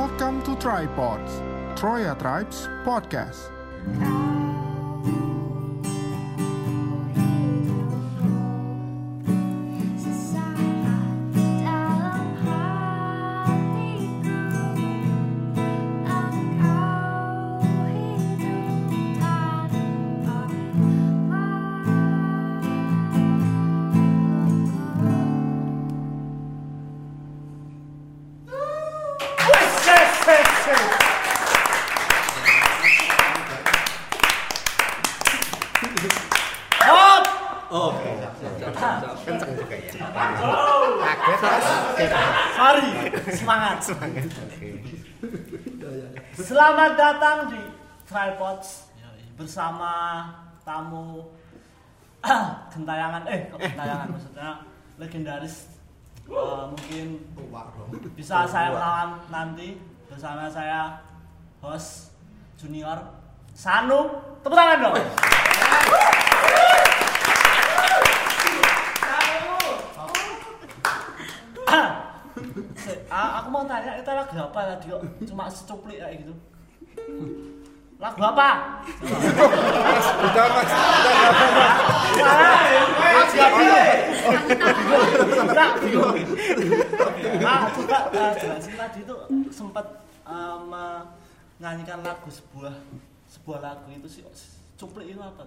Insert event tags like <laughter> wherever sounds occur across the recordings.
Welcome to Tripods, Troya Tribes Podcast. Selamat datang di Tripods bersama tamu <clears throat> gentayangan. Eh gentayangan? <laughs> Maksudnya legendaris. Eh, mungkin bisa saya kenalan nanti bersama saya host junior Sanu. Tepuk tangan dong Ah, aku mau tanya itu lagu apa tadi kok cuma secuplik kayak gitu lagu apa? Udah mas, Nah, bingung. Nah, coba eh, jelasin tadi itu sempat eh, menyanyikan lagu sebuah sebuah lagu itu sih cuplik itu apa?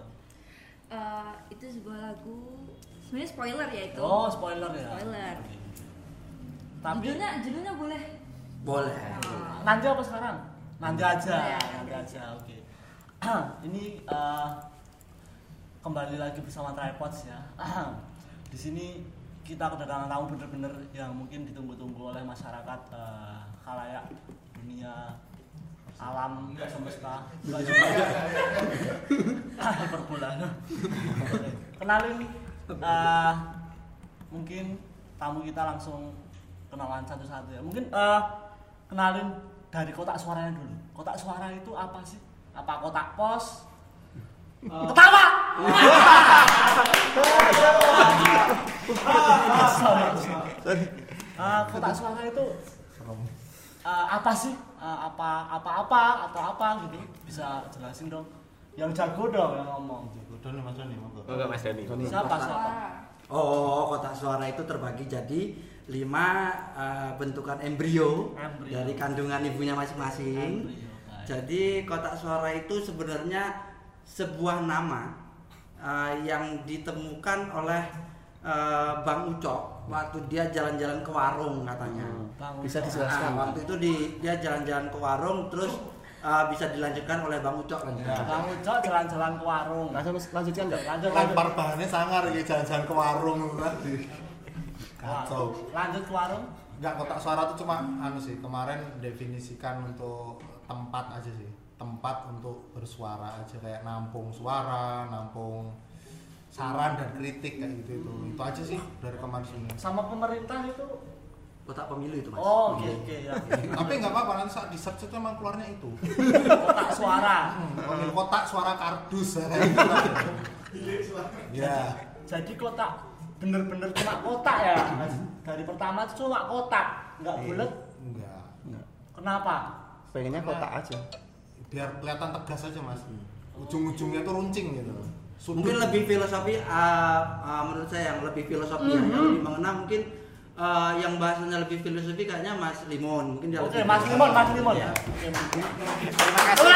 Eh, itu sebuah lagu sebenarnya spoiler ya itu Oh, spoiler ya. Spoiler. Tapi judulnya judulnya boleh Boleh. Oh. nanti apa sekarang? Nanti aja, Ya, nanti aja. Oke. <clears throat> Ini eh, kembali lagi bersama Tripods ya. <clears throat> Di sini kita kedatangan tamu bener-bener yang mungkin ditunggu-tunggu oleh masyarakat eh, khalayak dunia alam semesta Nggak juga ya. Oke. kenalin eh, mungkin tamu kita langsung kenalan satu-satu ya. Mungkin eh, kenalin dari kotak suaranya dulu. Kotak suara itu apa sih? Apa kotak pos? Ketawa! Sorry. <laughs> Eh, kotak suara itu eh, apa sih? Eh, apa apa apa atau apa gitu. Bisa jelasin dong. Yang jago dong yang ngomong. Doni Mas Doni. Enggak Mas Doni. siapa? Siapa Oh, kotak suara itu terbagi jadi lima eh, bentukan embrio, dari kandungan ibunya masing-masing. Jadi kotak suara itu sebenarnya sebuah nama eh, yang ditemukan oleh eh, Bang Ucok waktu dia jalan-jalan ke warung katanya. Bang Bisa Ucok. dijelaskan. Nah, waktu itu di, dia jalan-jalan ke warung terus eh, bisa dilanjutkan oleh Bang Ucok lanjutkan. Bang Ucok jalan-jalan ke warung Langsung lanjutkan enggak? lanjut Lempar bahannya sangar ya jalan-jalan ke warung tadi. Kacau. lanjut ke warung Enggak kotak suara tuh cuma anu sih kemarin definisikan untuk tempat aja sih. Tempat untuk bersuara aja kayak nampung suara, nampung saran dan kritik kayak gitu itu. Itu aja sih dari kemarin sini. sama pemerintah itu Kotak pemilu itu, Mas. oh oke oke ya <laughs> Tapi nggak apa-apa nanti saat di search itu emang keluarnya itu. kotak suara Hmm, kotak suara kardus. <laughs> Ya. jadi kotak bener-bener cuma kotak ya Mas? dari pertama itu cuma kotak nggak bulat Enggak. kenapa Pengennya kotak aja. Biar kelihatan tegas aja mas. Ujung-ujungnya tuh runcing gitu. Sudut. mungkin lebih filosofi uh, uh, menurut saya yang lebih filosofi ya, Mhm. yang lebih mengena mungkin uh, yang bahasanya lebih filosofi kayaknya Mas Limon mungkin dia oke lebih mas limon mas limon Ya. Oke, Mas. Terima kasih.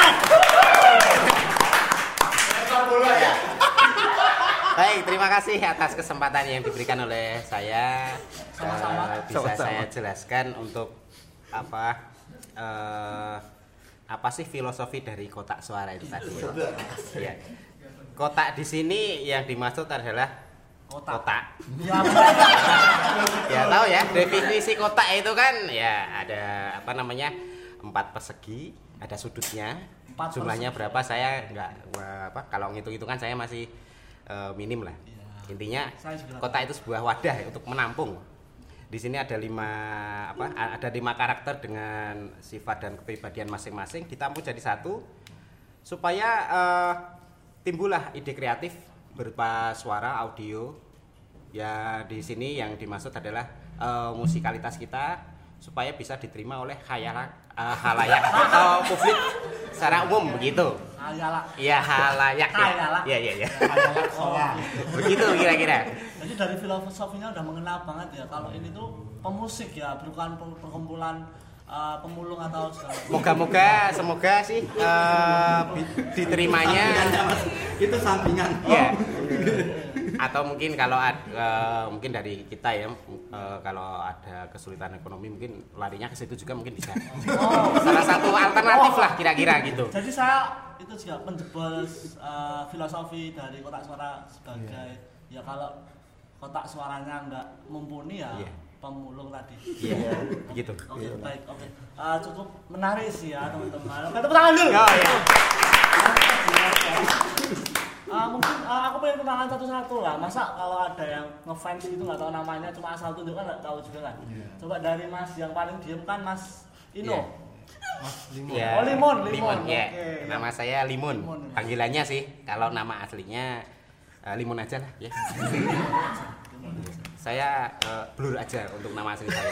Baik, terima kasih atas kesempatan yang diberikan oleh saya. Sama-sama. Eh, bisa Sama-sama. saya jelaskan untuk apa eh, apa sih filosofi dari kotak suara itu tadi? ya. Kotak di sini yang dimaksud adalah kotak kotak. ya Ya tahu ya, definisi kotak itu kan ya ada apa namanya? empat persegi, ada sudutnya. Empat Jumlahnya persegi. berapa saya nggak wah, apa kalau ngitung-hitungan saya masih eh, minim lah. Iya. Intinya kotak itu sebuah wadah untuk menampung. Di sini ada lima apa? Ada lima karakter dengan sifat dan kepribadian masing-masing ditampung jadi satu supaya eh, timbullah ide kreatif berupa suara, audio. Ya di sini yang dimaksud adalah eh, musikalitas kita supaya bisa diterima oleh khayalak eh, halayak atau publik secara umum begitu. Ayalah. Iya halayak ya. Iya iya. Kayak sholat. <laughs> Begitu kira-kira. Jadi dari filosofinya udah mengenal banget ya kalau ini tuh pemusik ya bukan per- perkumpulan uh, pemulung atau. Moga-moga semoga sih eh, bi- diterimanya. <laughs> Itu sampingan. Iya. Atau mungkin kalau ad- eh, mungkin dari kita ya eh, kalau ada kesulitan ekonomi mungkin larinya ke situ juga mungkin bisa. Salah satu alternatif lah kira-kira gitu. Jadi saya itu juga menjebol uh, filosofi dari kotak suara sebagai ya kalau kotak suaranya nggak mumpuni ya Iya. pemulung tadi. Iya, gitu. Oke baik oke Uh, cukup menarik sih ya teman-teman. Tepuk tangan dulu. Oh iya. Ah, mungkin ah, aku pengen kenalan satu-satu lah. Masa kalau ada yang ngefans gitu nggak tahu namanya cuma asal tunjuk kan nggak tahu juga kan. Coba dari Mas yang paling diem kan Mas Ino. Iya. Mas Limo. Ya, Oh, Limon, Limon. Limon, ya. Oke. Nama saya Limun. Limon. Panggilannya sih kalau nama aslinya eh, Limun aja lah ya. saya eh, blur aja untuk nama asli saya.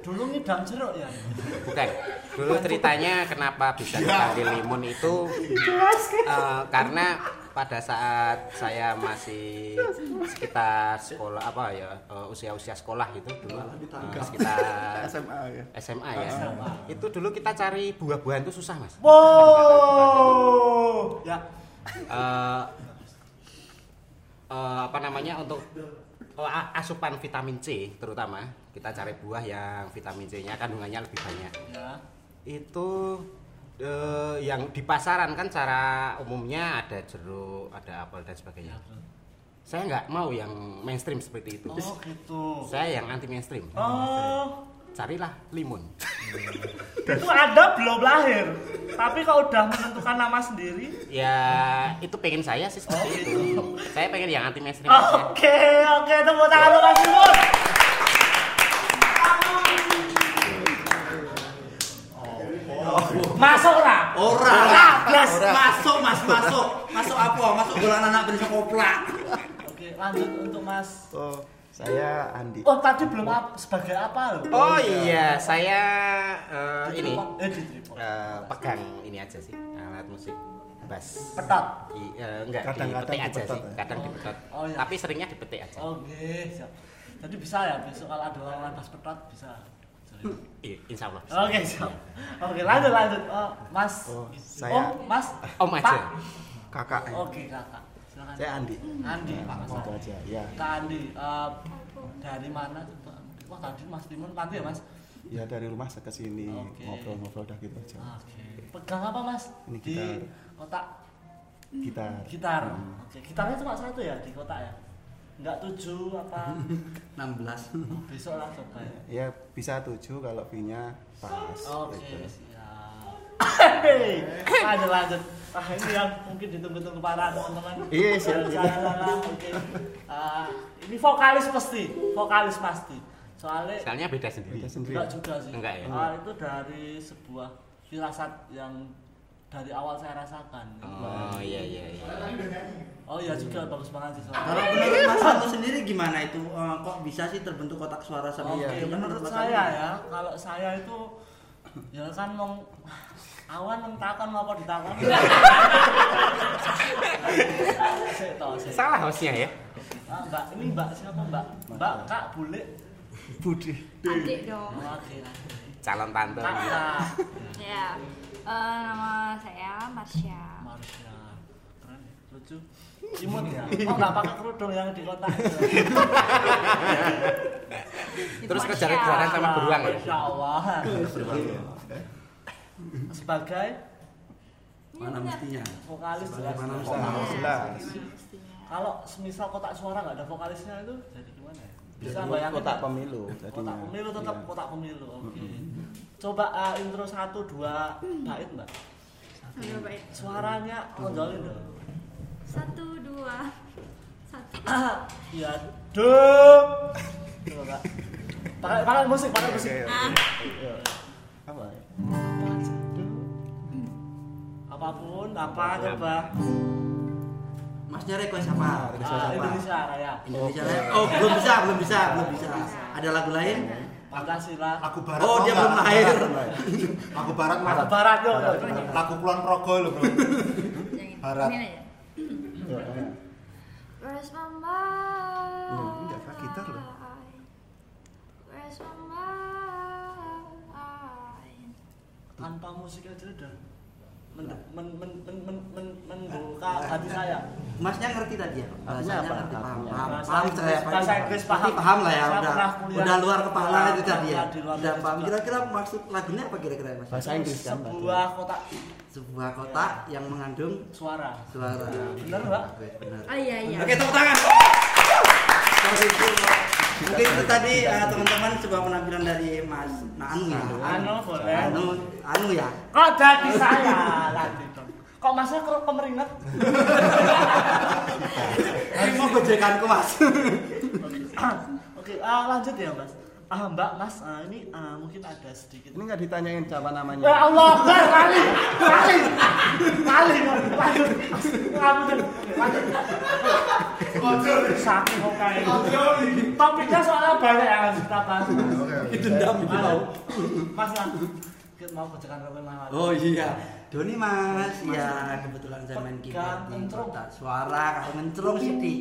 Dulu ngidam jeruk ya. Bukan. Dulu ceritanya kenapa bisa dipanggil Limun itu eh, karena pada saat saya masih sekitar sekolah apa ya eh, usia-usia sekolah gitu dulu eh, sekitar <laughs> SMA ya. SMA ya. Itu dulu kita cari buah-buahan itu susah, Mas. Wow. Ya. Eh, eh, apa namanya untuk a- asupan vitamin C terutama kita cari buah yang vitamin C-nya kandungannya lebih banyak. Ya. Itu eh, yang di pasaran kan cara umumnya ada jeruk, ada apel dan sebagainya. Saya nggak mau yang mainstream seperti itu. Oh gitu. Saya yang anti mainstream. Oh. Carilah limun. <laughs> Itu ada belum lahir. Tapi kalau udah menentukan nama sendiri, Ya itu pengen saya sih seperti Oh, itu. Saya pengen yang anti mainstream Oke, oke, tepuk tangan untuk Mas Limon. Masuk lah. Ora. Blas. Masuk, Mas, masuk. Masuk apa? Masuk bola anak ben koplak. Oke, lanjut untuk Mas. Oh, saya Andi. Oh, tadi belum ap- sebagai apa loh? Oh iya, saya eh, Di ini. Eh, eh, pegang ini aja sih alat musik bass. Petot. I, eh, enggak Kadang-kadang dipetik aja dipetot sih, ya? kadang dipetot. Oh, iya. Tapi seringnya dipetik aja. Oke, siap. Jadi bisa ya besok kalau ada orang pas petot bisa. Iya, insya Allah. Oke, siap. Oke, lanjut lanjut. Oh, Mas. Oh, saya- Oh, Mas. Om aja. Pak. Kakak. Oke, Kakak. Silakan. Saya Andi. Andi, Pak Mas. Itu aja. Ya. Kak Andi, eh, dari mana coba? Wah tadi Mas Timun nanti ya Mas? Ya dari rumah saya ke sini Oke. ngobrol-ngobrol dah gitu aja. Oke. Pegang apa Mas? Ini di gitar. kotak Gitar. gitar. Oke. Gitarnya cuma satu ya di kotak ya? Enggak tujuh apa? <laughs> 16. Oh, besok lah coba ya. Ya bisa tujuh kalau V-nya pas. Oke, gitu. siap. Hei, lanjut lanjut. Ah ini yang mungkin ditunggu-tunggu para teman-teman. Iya, siap. Salah, salah. Oke. Ah, ini vokalis pasti, vokalis pasti. Soalnya Soalnya beda sendiri. Kita sendiri. enggak juga sih. Enggak ya? Ah, itu dari sebuah firasat yang dari awal saya rasakan. Oh iya iya iya. Oh iya juga bagus banget sih Kalau menurut Mas Anto sendiri gimana itu? Eh, kok bisa sih terbentuk kotak suara sama Oke, itu? Menurut Mas saya ya, kalau saya itu ya kan mau awan nang takon apa ditakon. Salah hostnya ya. Ah, Mbak, ini Mbak siapa Mbak? Mbak Kak Bule. Budi. Adik dong. Oke. Calon tante. Kak Kak. Ya. Eh, nama saya Marsha. Marsha. Keren, ya, lucu. <laughs> Imut ya. Oh, enggak pakai kerudung yang di kota. <laughs> Terus kejar-kejaran sama beruang ya. Masya Allah. Sebagai Mana mestinya? vokalis jelas. Jelas. Mestinya. Kalau semisal kotak suara nggak ada vokalisnya itu jadi gimana ya? Bisa bayangin kotak nggak? pemilu Kotak pemilu tetap Iya. kotak pemilu. Oke. Coba uh, intro satu dua bait mbak. Baik. Suaranya tonjolin dong. Satu, dua, satu. <laughs> Ah, ya dong. Coba mbak. Pakai pakai musik, pakai musik. Ah. oke. Apa ya? Apa pun, apa coba. Masnya request apa? Request Ah, apa? Indonesia Raya. Indonesia Raya. Oh, belum bisa, belum bisa, belum bisa. Ada lagu lain? Pancasila. lagu barat Oh, dia belum lahir. lagu barat mau Masa barat yo. yo. lagu Kulon Progo loh bro. Barat. Ini aja. Ya, ya. Where's my mind? Loh, ini nggak pakai gitar loh. Where's my mind? Tanpa musik aja udah men men men men men men membuka hati saya. Masnya ngerti tadi ya? Artinya apa? ngerti, paham, paham, Bahasa paham saya. bahasa Inggris paham. Paham lah ya, udah, udah luar kepala itu tadi ya. Udah paham. Kira-kira maksud lagunya apa kira-kira mas? Bahasa Inggris kan Sebuah kotak Sebuah kotak yang mengandung suara. suara. Bener, Mbak? Oke, Benar. Oh iya iya. Oke, tepuk tangan. Sorry, itu, Mungkin itu tadi eh, teman-teman sebuah penampilan dari Mas Anu ya. Anu, boleh. Anu, Anu ya. Kok jadi saya dong? Kok masnya keruk kemeringat? Ini mau gojekanku Mas. Oke, ah, lanjut ya mas. Ah mbak mas, ah, ini ah, mungkin ada sedikit. Ini nggak ditanyain siapa namanya. Ya Allah, Akbar, kali, kali, kali, lanjut, lanjut, lanjut. Saking kok kayak gitu. Topiknya soalnya banyak yang harus kita bahas. Dendam gitu mau. Mas, mas, kita mau kerjakan. Oh iya, Doni Mas. Ya, kebetulan saya main keyboard suara kalau ngencrung sih di.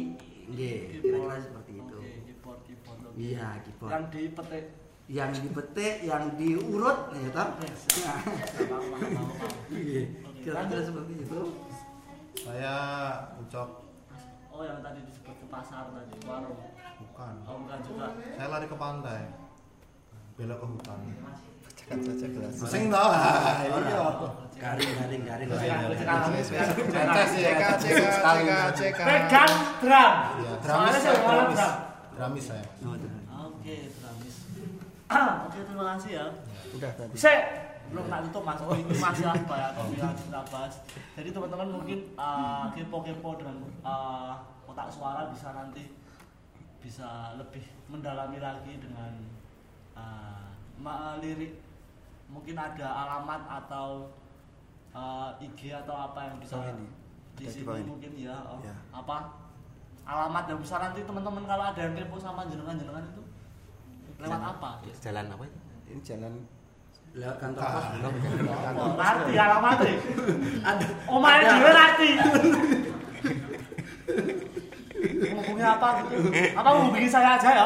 Nggih, kira-kira seperti itu. Oke, keyboard, keyboard. oke. Iya, keyboard. Yang dipetik. Yang dipetik, yang diurut, ya toh? Ya. Mau. Iya, Kira-kira seperti itu. saya ucok Oh yang tadi disebut ke pasar tadi, warung. bukan Oh bukan juga. saya lari ke pantai belok ke hutan Bacakan saja gelas. sing tau ah, iya Garing, garing, garing. Ya, CK, CK, CK. Pegang drum. Iya, Soalnya dramis saya drum. Dramis saya. Oh. Oke, dramis. <clears throat> Oke, terima kasih ya. Udah tadi. Sek, belum tak tutup mas. Oh, ini masih lah banyak topik yang kita bahas. Jadi teman-teman mungkin uh, kepo-kepo dengan uh, kotak suara bisa nanti bisa lebih mendalami lagi dengan uh, lirik. Mungkin ada alamat atau uh, IG atau apa yang bisa ini. di sini mungkin ya, oh, Ya. apa alamat yang bisa nanti teman-teman kalau ada yang kepo sama jenengan-jenengan itu lewat apa? Jalan apa itu? Ini jalan Lewat kantor pos. Oh, ngerti alamatnya. Ada. Oh, main dhewe ngerti. Ngomongnya apa gitu? Apa hubungi saya aja ya?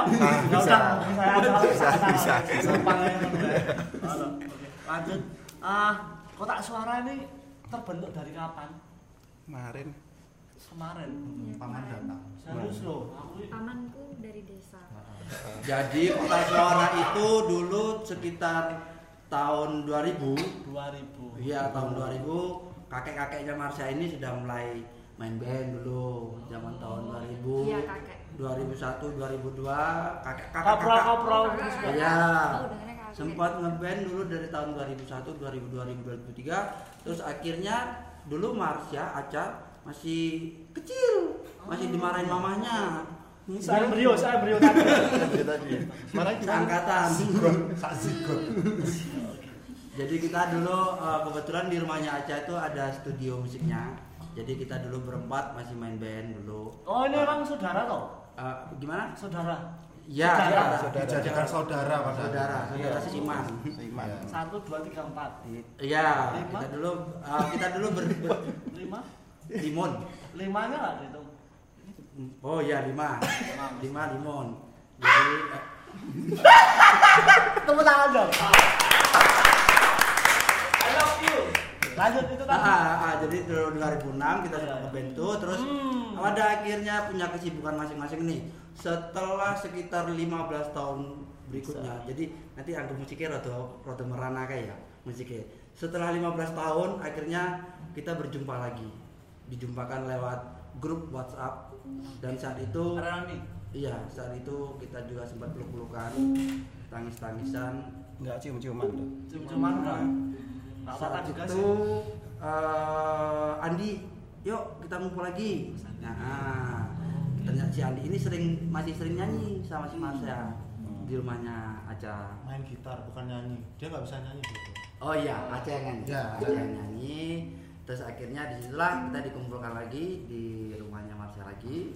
Ya udah, hubungi saya aja. Bisa, bisa, bisa. Gampang ya, ya. Halo, Oke, lanjut. Ah, kotak suara ini terbentuk dari kapan? kemarin Kemarin. Paman datang. Serius loh, aku Pamanku dari desa. Jadi kotak suara itu dulu sekitar tahun 2000 2000. Iya tahun 2000 kakek-kakeknya Marsha ini sudah mulai main band dulu zaman tahun 2000 Iya kakek. 2001 2002 kakek Iya. Oh, dengarnya kakek. sempat ngeband dulu dari tahun 2001 2002 2003 terus akhirnya dulu Marsha Aca masih kecil masih dimarahin mamanya Saya brio, saya brio tadi. <laughs> Tadi seangkatan Sak zigot. Jadi kita dulu eh, kebetulan di rumahnya Aca itu ada studio musiknya. Jadi kita dulu berempat masih main band dulu. Oh, ini emang saudara toh? Eh, gimana? Saudara. Ya, Saudara. ya, Saudara. Dijadikan saudara pada saudara, saudara Iya. seiman. Seiman. Satu, dua, tiga, empat. Iya, Lima? kita dulu eh, kita dulu ber, ber- Lima? Limon. Limanya nggak dihitung? Oh iya lima, lima limon. Jadi Tepuk tangan dong. I love you. Lanjut itu ah, tadi. ah, ah, jadi dulu 2006 kita sudah Iya. ngeband tuh, terus Hmm. pada akhirnya punya kesibukan masing-masing nih. Setelah sekitar 15 tahun berikutnya, jadi nanti angka musiknya rada rada merana kayak ya musiknya. Setelah 15 tahun akhirnya kita berjumpa lagi. Dijumpakan lewat grup WhatsApp dan saat itu Rani. iya, saat itu kita juga sempat peluk-pelukan, tangis-tangisan. nggak cium-ciuman tuh enggak. Enggak apa-apa Saat juga itu sih. eh, Andi, yuk kita ngumpul lagi. Nah, ternyata si Andi ini sering masih sering nyanyi sama si Marsha di rumahnya Aca. Main gitar bukan nyanyi. Dia nggak bisa nyanyi gitu. Oh iya, Aca yang nyanyi. Ya. Aca yang nyanyi. Terus akhirnya di situlah kita dikumpulkan lagi di rumahnya Marsha lagi.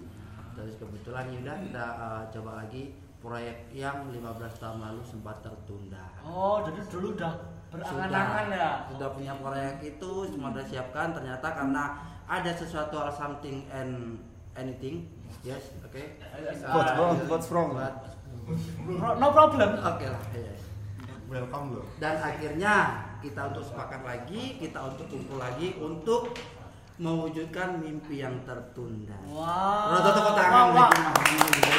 Terus kebetulan ya udah kita eh, coba lagi proyek yang 15 tahun lalu sempat tertunda. Oh, jadi dulu udah berangan-angan ya. sudah punya proyek itu semua sudah siapkan ternyata karena ada sesuatu hal something and anything yes oke What's wrong? What's wrong? But- No problem. oke lah yes welcome loh dan akhirnya kita untuk sepakat lagi kita untuk kumpul lagi untuk mewujudkan mimpi yang tertunda. Wow. Rata tepuk tangan lagi. Oke,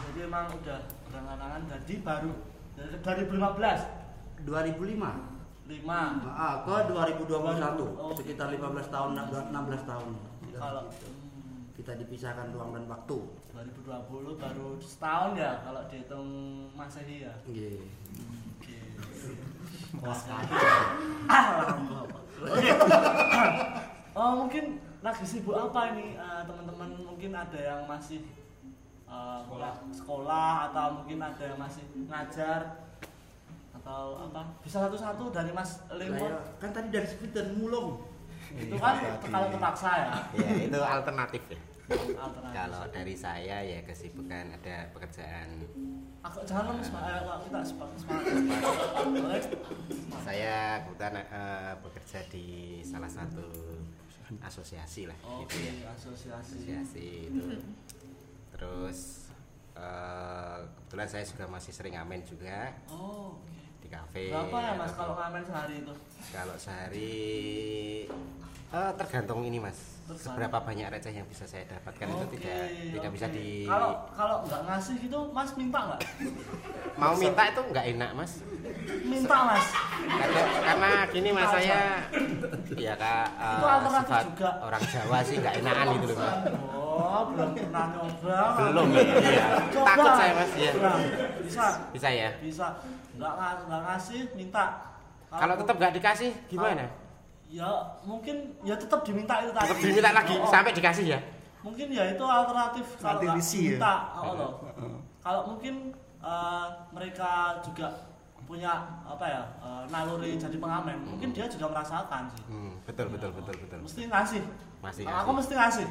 Jadi emang udah berangan-angan jadi baru dari 2015 2005 5 Ah, ke 2021 Oh. sekitar 15 tahun 16 tahun. Kalau kita dipisahkan ruang dan waktu 2020 baru setahun ya kalau dihitung masehi ya. Nggih. Oke. Oke. Oh mungkin lagi sibuk apa ini eh, teman-teman mungkin ada yang masih eh, sekolah atau mungkin ada yang masih ngajar atau apa bisa satu-satu dari Mas Limon Saya kan tadi dari speed dan mulung. itu kan kalau terpaksa ya Ya, itu alternatif ya. Kalau dari saya ya kesibukan ada pekerjaan. Aku. Eh. Saya kebetulan eh, bekerja di salah satu asosiasi lah Oke, gitu ya. asosiasi. Asosiasi itu. Terus eh, kebetulan saya juga masih sering ngamen juga Oh, di kafe. Berapa ya Mas kalau ngamen sehari itu? Kalau sehari eh, tergantung ini mas. Tergantung. Seberapa banyak receh yang bisa saya dapatkan itu Oke, tidak tidak oke. bisa di Kalau kalau nggak ngasih gitu Mas minta nggak? mau minta itu nggak enak mas. Minta Mas. Karena, karena gini mas saya ya kak Itu alternatif sifat juga. orang Jawa sih nggak enakan gitu loh mas. Oh, belum pernah nyoba. Belum iya. Coba. Takut saya mas ya. Bisa. Bisa ya. Bisa. Nggak nggak ngasih minta. Kalau tetap nggak dikasih gimana? Ya mungkin ya tetap diminta itu tadi. Tetap diminta lagi Oh, oh. sampai dikasih ya. mungkin ya itu alternatif kalau nggak visi ya? minta oh, loh. kalau mungkin eh, mereka juga punya apa ya eh, naluri jadi pengamen mungkin dia juga merasakan sih Hmm, betul betul betul betul. mesti ngasih Masih Kalau aku ngasih. mesti ngasih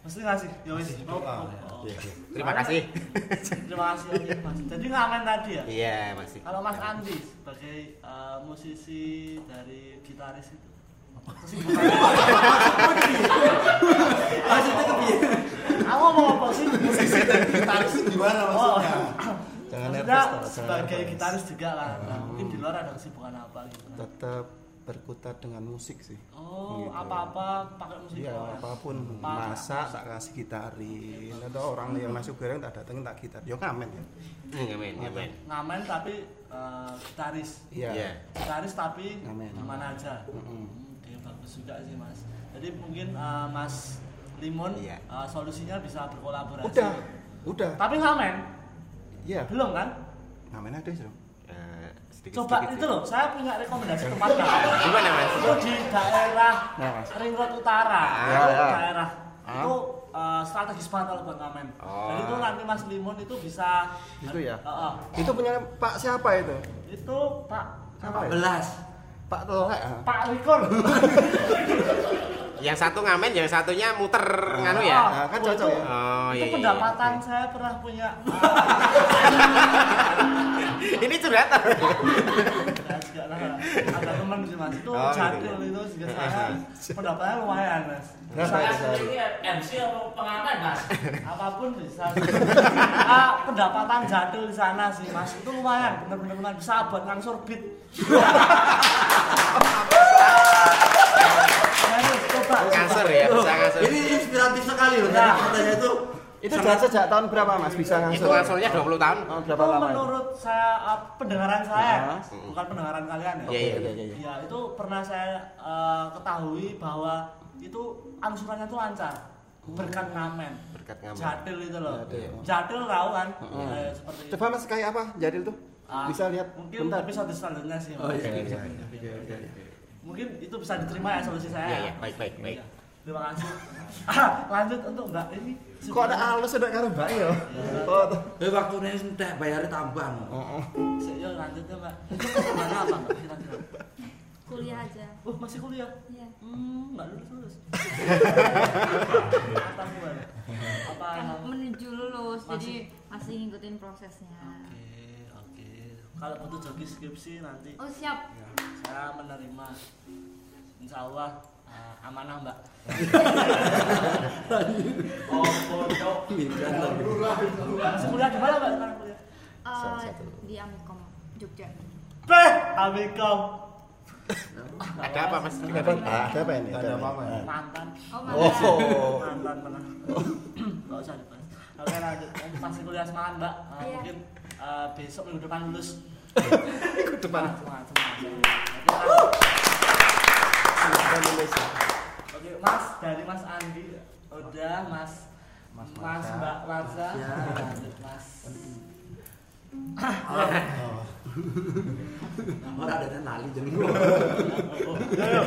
mesti ngasih ya wis Masih Oh, oh, ya. oh. Iya, iya. Terima kasih. <laughs> terima kasih Mas jadi ngamen tadi ya Iya masih. kalau Mas Andi sebagai eh, musisi dari gitaris itu Maksudnya kepiye? aku mau apa sih gitaris gimana Oh, maksudnya Jangan nervous, sebagai gitaris juga kan nah, mungkin di luar ada kesibukan apa gitu Tetap berkutat dengan musik sih. oh Gitu. apa-apa pakai musik Iya, ya? apa pun masak tak kasih gitarin. Ada orang yang masuk goreng tak datengin tak gitar. Yo ngamen ya. Hmm, Ngamen, ngamen. ngamen tapi eh, gitaris Iya. Iya. gitaris tapi Ngamen. gimana aja Mm-mm. Hmm, Oke, bagus juga sih mas jadi mungkin eh, mas Limon Iya. eh, solusinya bisa berkolaborasi Udah, udah. tapi ngamen Iya. belum kan Ngamen ada sih. Sedikit coba sedikit itu loh saya punya rekomendasi <laughs> tempatnya Gimana mas? itu di daerah Nah, Mas. Ring Road Utara Ya, itu ya. daerah Ah. itu eh, strategis banget kalau buat ngamen Oh. jadi itu nanti Mas Limon itu bisa Itu ya? Heeh. Itu punya Pak siapa itu? itu Pak Siapa ya? Belas. Pak Tolek. ah? Pak Rikon <laughs> Yang satu ngamen, yang satunya muter nganu ya. Nah, kan cocok ya. Oh itu iya. iya, pendapatan iya. saya pernah punya <laughs> <laughs> Ini curhatan. juga lah ada teman sih mas itu Oh, gitu jadul ya. itu juga saya pendapatannya lumayan mas Berapa saya sehari? MC atau pengamen mas? <laughs> apa pun bisa <laughs> ah, pendapatan jadul di sana sih mas itu lumayan bener-bener lumayan bisa buat ngangsur beat coba Ngasur ya, bisa ngasur. Ini inspiratif sekali loh. Nah. Katanya itu Itu sudah sejak tahun berapa Mas bisa Itu ngangsur? ngasurnya 20 tahun. Oh, itu berapa lama? itu? menurut saya uh, pendengaran saya Mas. bukan pendengaran kalian ya Iya, iya, oke, oke. Ya itu pernah saya uh, ketahui bahwa itu angsurannya tuh lancar berkat ngamen Berkat ngamen. jadil itu loh Jadil. jadil tahu kan Heeh. Eh, seperti itu Coba Mas kayak apa? Jadil tuh? Ah, Bisa lihat mungkin bentar. episode selanjutnya sih Oh Mas. iya, iya, Bisa, iya. oke. mungkin itu bisa diterima ya solusi saya Iya, iya, baik, baik, baik. Iya. Terima kasih <laughs> Ah, lanjut untuk mbak ini Kok ada halus udah karo Mbak ya? Oh, tuh. Eh waktu ini entek bayarnya tambah. Oh, oh. Sik, yuk lanjut ya mbak ke mana apa mbak kira-kira kuliah aja oh masih kuliah iya Hmm, nggak lulus lulus. <laughs> Mata gua. jadi masih ngikutin prosesnya Oke, oke. Kalau butuh joki skripsi nanti oh siap ya, saya menerima. Insya Allah eh, amanah mbak. <laughs> oh, bodoh. Kuliah di mana mbak sekarang kuliah? Eh, di Amikom Jogja Beh, Amikom. Ada apa mas? Ada apa? Ada apa ini? Nggak ada ya? Mantan. oh Oh. mana Mantan pernah. Gak usah dibahas. Oke lanjut. Masih kuliah semangat mbak. Eh, Iya. Mungkin besok minggu depan lulus. <laughs> Ikut depan. Semangat, semangat, semangat. Oke, Mas dari Mas Andi udah Mas Mas Mas. Mbak Marza Ya. lanjut Mas Oh. Orang ada yang nali jadi Oh, ayo.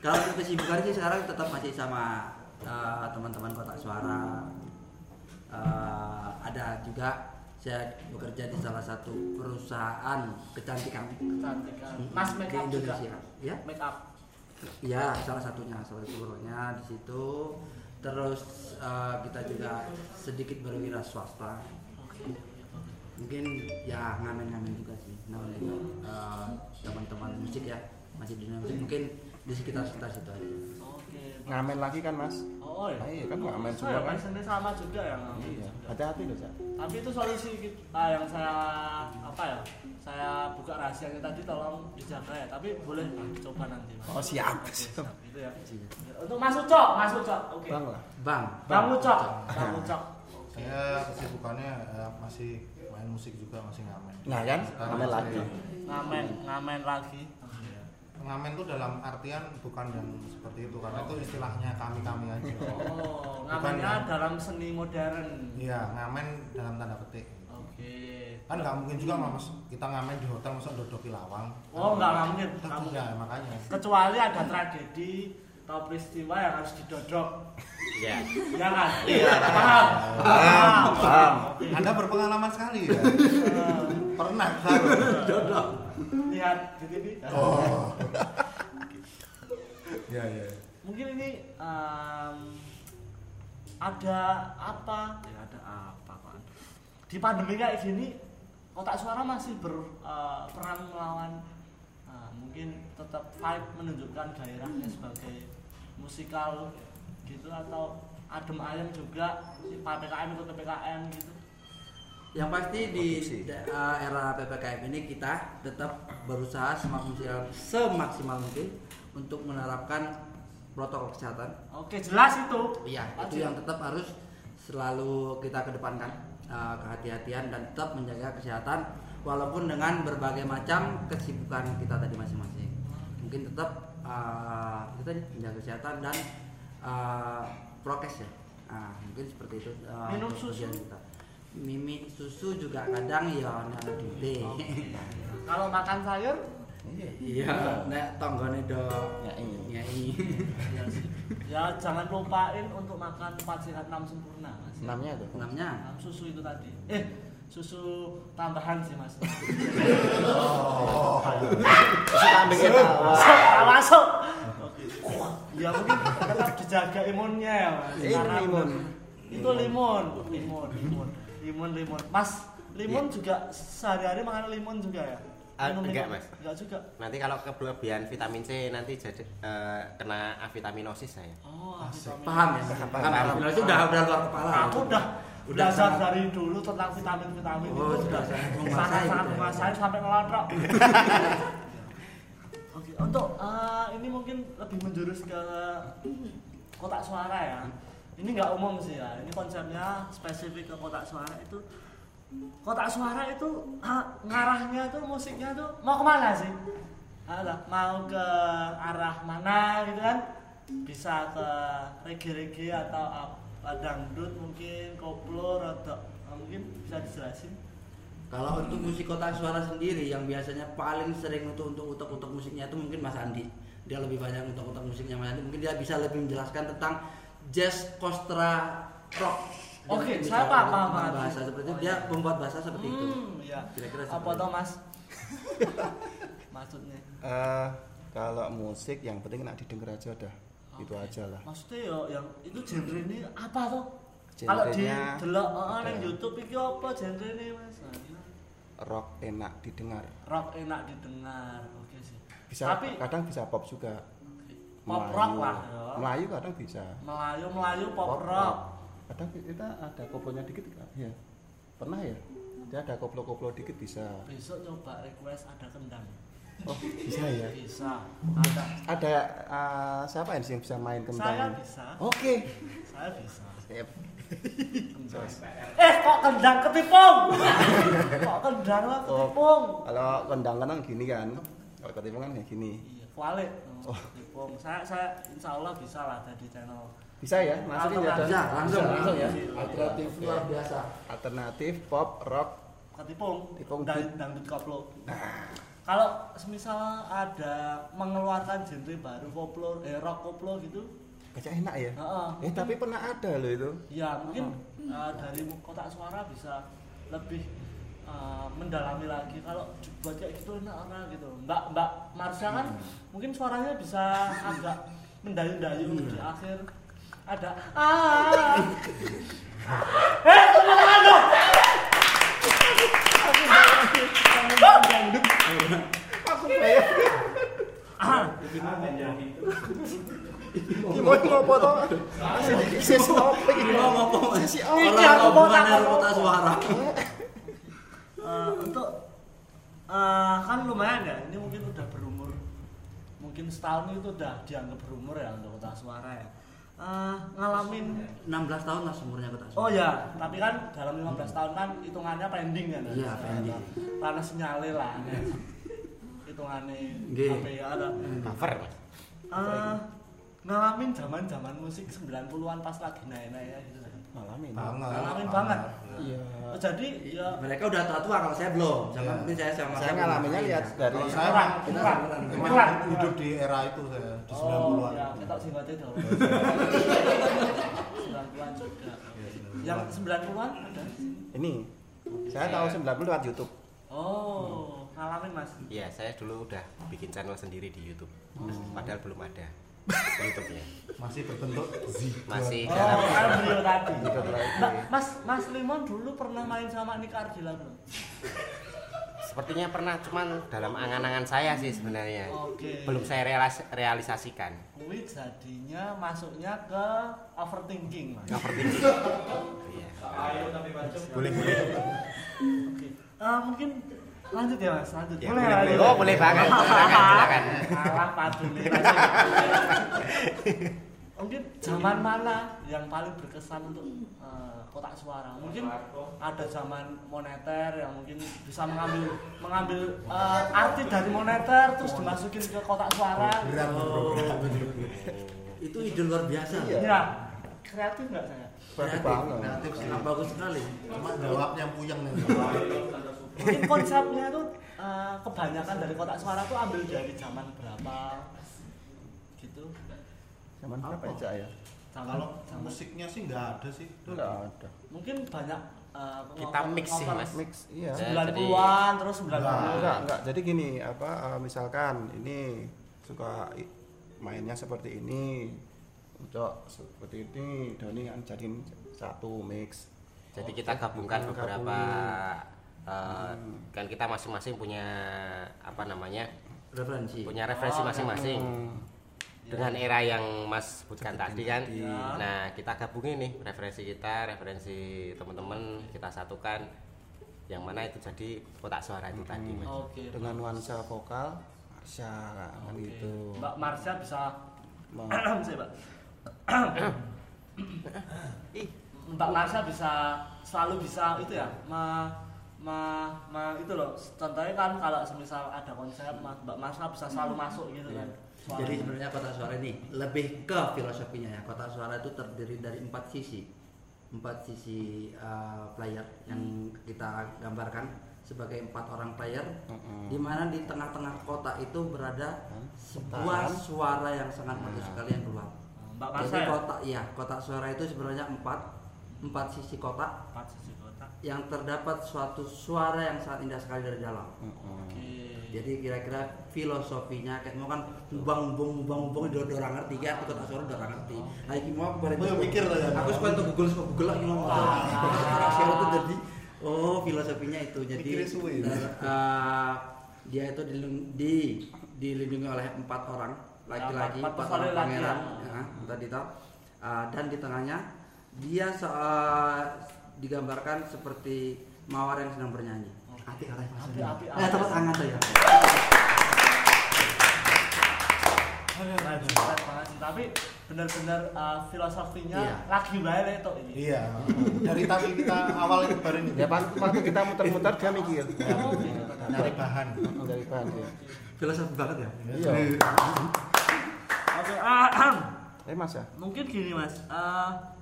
Kalau kesibukan sih sekarang tetap masih sama eh, teman-teman kotak suara. Eh, ada juga saya bekerja di salah satu perusahaan kecantikan kecantikan Mas di make up juga Indonesia. Ya, make up ya salah satunya, salah satu perusahaannya di situ. Terus eh, kita juga sedikit berwira swasta. Mungkin ya ngamen-ngamen juga sih, namanya juga eh, teman-teman musik ya masih di musik mungkin di sekitar sekitar situ aja. Ngamen lagi kan mas? oh ya Ah, iya kan ngamen Oh, semua ya, kan? passionnya sama juga ya ngamen Iya. juga. Hati-hati loh Cak. tapi itu solusi kita- ah, yang saya apa ya saya buka rahasianya tadi tolong dijaga ya tapi boleh dicoba nanti Mas. Oh siap. Oke, siap. siap, itu ya untuk Mas Ucok Mas Ucok oke Bang lah. Bang, Bang Ucok Bang Ucok Saya kesibukannya eh, masih main musik juga, masih ngamen. Nah kan? Ngamen lagi. ngamen ngamen lagi Ngamen tuh dalam artian bukan yang seperti itu karena itu istilahnya kami-kami aja. oh ngamennya yang- dalam seni modern Iya, ngamen dalam tanda petik. oke Kan nggak mungkin juga mas kita ngamen di hotel masa dodoki lawang. oh nggak mungkin nggak mungkin. tidak, makanya. kecuali ada tragedi atau peristiwa yang harus didodok Iya. ya kan iya paham paham Paham. Anda berpengalaman sekali ya. Eh, Pernah kan? lihat di TV Oh. Ya ya. mungkin ini em, ada apa ya ada apa kan di pandemi kayak gini kotak suara masih berperan melawan eh, mungkin tetap vibe menunjukkan gairahnya sebagai musikal gitu atau adem ayem juga si PPKM ikut PPKM gitu yang pasti di uh, era ppkm ini kita tetap berusaha semaksimal semaksimal mungkin untuk menerapkan protokol kesehatan. oke jelas itu Iya, itu yang tetap harus selalu kita kedepankan uh, kehati-hatian dan tetap menjaga kesehatan walaupun dengan berbagai macam kesibukan kita tadi masing-masing. Mungkin tetap uh, kita menjaga kesehatan dan uh, prokes ya. Nah, mungkin seperti itu. uh, Minum susu? kita. Mimi susu juga kadang ya ada di Oke. kalau makan sayur Iya, nek tonggone do Nyai. nyai. ya, sih. ya jangan lupain untuk makan 4 sehat 6 sempurna mas Enamnya tuh. Enamnya. Susu itu tadi eh susu tambahan sih mas Oh. Susu kambing kita. masuk. Ya mungkin tetap dijaga imunnya ya mas Ini Karena limun. itu limun limun limun limun limun mas limun juga sehari-hari makan limun juga ya Ah, Minum enggak, limun? Mas. enggak juga Nanti kalau kelebihan vitamin C nanti jadi eh, kena avitaminosis saya. oh Asik. vitamin. Paham ya? Paham, Paham. paham. Paham. Itu udah udah luar kepala. aku udah Udah sangat- dari dulu tentang vitamin vitamin Oh, itu sudah udah sangat menguasai sangat gitu ya. menguasai sampai ngelotok <laughs> oke untuk eh, ini mungkin lebih menjurus ke kotak suara ya. Ini nggak umum sih ya. Ini konsepnya spesifik ke kotak suara itu. Kotak suara itu ah, ngarahnya tuh musiknya tuh mau ke mana sih? Alah, mau ke arah mana gitu kan? Bisa ke reggae-reggae atau apa dangdut mungkin koplo atau mungkin bisa dijelasin Kalau untuk musik kotak suara sendiri yang biasanya paling sering untuk untuk utak-utak musiknya itu mungkin Mas Andi. Dia lebih banyak untuk utak musiknya Mas Andi. Mungkin dia bisa lebih menjelaskan tentang jazz kostra rock. Oke, bisa saya paham, paham, paham. bahasa seperti itu. Oh, Dia iya. membuat bahasa seperti itu. Hmm, iya. Kira-kira apa itu. mas <laughs> maksudnya Eh, kalau musik yang penting nak didengar aja dah. Itu Oke. aja lah. maksudnya ya yang itu genre ini apa tuh Kalau di delok heeh ada nang YouTube iki apa genrene Mas? Rock enak didengar. Rock enak didengar. Oke sih. Bisa Tapi kadang bisa pop juga. Pop Melayu. rock lah, ya. Melayu kadang bisa. Melayu Melayu pop rock. Kadang kita ada koplonya dikit kan? Ya. Pernah ya? Dia ada koplo-koplo dikit bisa. Besok nyoba request ada kendang. Oh, bisa ya. <laughs> Bisa. Ada. Ada uh, siapa yang bisa main Saya kendang? bisa. Oke. Saya bisa. Sip. Eh kok kendang ketipung? kok kendang lah Oh. ketipung? Kalau kendang kan gini kan. Kalau ketimbang kan kayak gini. Iya, kualik. Oh. Ketipung. Saya saya insya Allah bisa lah dari channel. Bisa ya? Masukin ya. Dan? langsung. langsung ya. Alternatif luar biasa. Alternatif pop rock. Ketipung. Ketipung. Dan dangdut koplo. Nah, Kalau semisal ada mengeluarkan genre baru koplo, eh rock koplo gitu, kayak enak ya. Heeh. Eh tapi pernah ada loh itu. ya mungkin eh, dari kotak suara bisa lebih eh, mendalami lagi kalau kayak gitu enak orang gitu mbak mbak Marsha kan mungkin suaranya bisa <laughs> agak mendayu-dayu di akhir ada ah eh teman dong ah Mau ngopo to? Sisi apa iki? Mau ngopo Mas? Sisi Iki Orang aku mau hubungan tak dari ngomong. kota suara. Eh, untuk eh, kan lumayan ya ini mungkin udah berumur setahun itu udah dianggap berumur ya untuk kota suara ya Eh, ngalamin 16 tahun lah umurnya kota suara. oh ya tapi kan dalam 15 tahun kan hitungannya pending kan Iya, pending. karena sinyale lah hitungannya apa ya ada Cover. Eh, ngalamin zaman zaman musik 90-an pas lagi naik-naik ya gitu Ngalamin. Banget. ngalamin banget Iya. jadi ya Mereka udah tua-tua kalau saya belum. Sama Iya. mungkin saya sama Saya ngalaminnya lihat dari Kalau saya kurang Emang kurang hidup di era itu saya di Oh, 90-an. ya, kita singkatnya dong. 90-an juga. Yang 90-an ada? ini. Saya tahu 90 lewat YouTube. Oh, ngalamin Mas. Iya, saya dulu udah bikin channel sendiri di YouTube. Hmm. Padahal belum ada YouTube-nya. Masih berbentuk Z. Masih Oh, dalam beliau tadi. Mas Mas Limon dulu pernah main sama Nika Ardila belum? Sepertinya pernah, cuman dalam angan-angan saya sih sebenarnya. Oke. Belum saya realis- realisasikan. Kuwi jadinya masuknya ke overthinking, Mas. Overthinking. <laughs> Iya. Boleh, boleh. Oke. Eh, mungkin lanjut ya, Mas. Lanjut. Ya, boleh, boleh. lanjut. Oh, boleh banget. Silakan, silakan. Alah padu nih. Mungkin zaman mana yang paling berkesan untuk eh, kotak suara? Mungkin ada zaman moneter yang mungkin bisa mengambil mengambil eh, arti dari moneter terus dimasukin ke kotak suara. Oh, itu ide luar biasa. Iya. Ya, kreatif nggak saya? Kreatif banget. Kreatif sangat bagus sekali. Cuma jawabnya puyeng nih. <laughs> Mungkin konsepnya itu eh, kebanyakan dari kotak suara tuh ambil dari zaman berapa gitu. Zaman berapa Apa? ya, Cak, ya? Kalau zaman- musiknya sih nggak ada sih. Enggak ada. mungkin banyak eh, Kita mix sih, Mas. Mix, iya. Saya- 90-an terus 90 Enggak, enggak. Jadi gini, apa eh, misalkan ini suka mainnya seperti ini. Untuk seperti ini, Doni kan jadiin satu mix. Jadi kita gabungkan Gabungin. Beberapa eh, kan kita masing-masing punya apa namanya? Referensi. punya referensi Oh, masing-masing Hmm. dengan era yang Mas sebutkan tadi kan. Ya. Nah, kita gabungin nih referensi kita, referensi teman-teman kita satukan yang mana itu jadi kotak suara itu tadi, Mas. Oke. Dengan nuansa vokal, Marsha kan Oke. gitu. Mbak Marsha bisa <clears throat> Mbak. <clears throat> Mbak Marsha bisa selalu bisa itu ya, ma, ma, ma itu loh. Contohnya kan kalau semisal ada konsep, Ma- Mbak bisa selalu masuk gitu kan. Jadi Suaranya. sebenarnya kotak suara ini lebih ke filosofinya ya. Kotak suara itu terdiri dari empat sisi, empat sisi uh, player yang kita gambarkan sebagai empat orang player, Mm-mm. di mana di tengah-tengah kotak itu berada Hmm, sebuah suara yang sangat bagus sekali yang keluar. Mbak Jadi ya. kotak, ya kotak suara itu sebenarnya empat. Empat sisi kotak empat sisi kotak yang terdapat suatu suara yang sangat indah sekali dari dalam. oke Jadi kira-kira filosofinya kayak mau kan bang bung bang bung udah orang ngerti kan, aku tak suara udah orang ngerti. Nah ini mau aku Oh, ya mikir lah ya. Aku suka untuk Google suka Google lagi ngomong. Orang suara itu jadi oh filosofinya itu jadi eh, dia itu dilindungi, di, dilindungi oleh empat orang laki-laki, Empat- empat empat personil orang pangeran, ya. ya, tadi tau. Eh, dan di tengahnya dia eh, digambarkan seperti mawar yang sedang bernyanyi. Api arah Api, api, Ya tepuk tangan saya. banget tapi benar-benar uh, filosofinya Iya. lagi baik itu ini Iya. Dari tadi kita awal itu Ya waktu waktu kita muter-muter dia mikir. nyari bahan. Dari bahan dia. Filosofi banget ya. Iya. oke ah, ahem. Eh Mas ya. mungkin gini mas uh,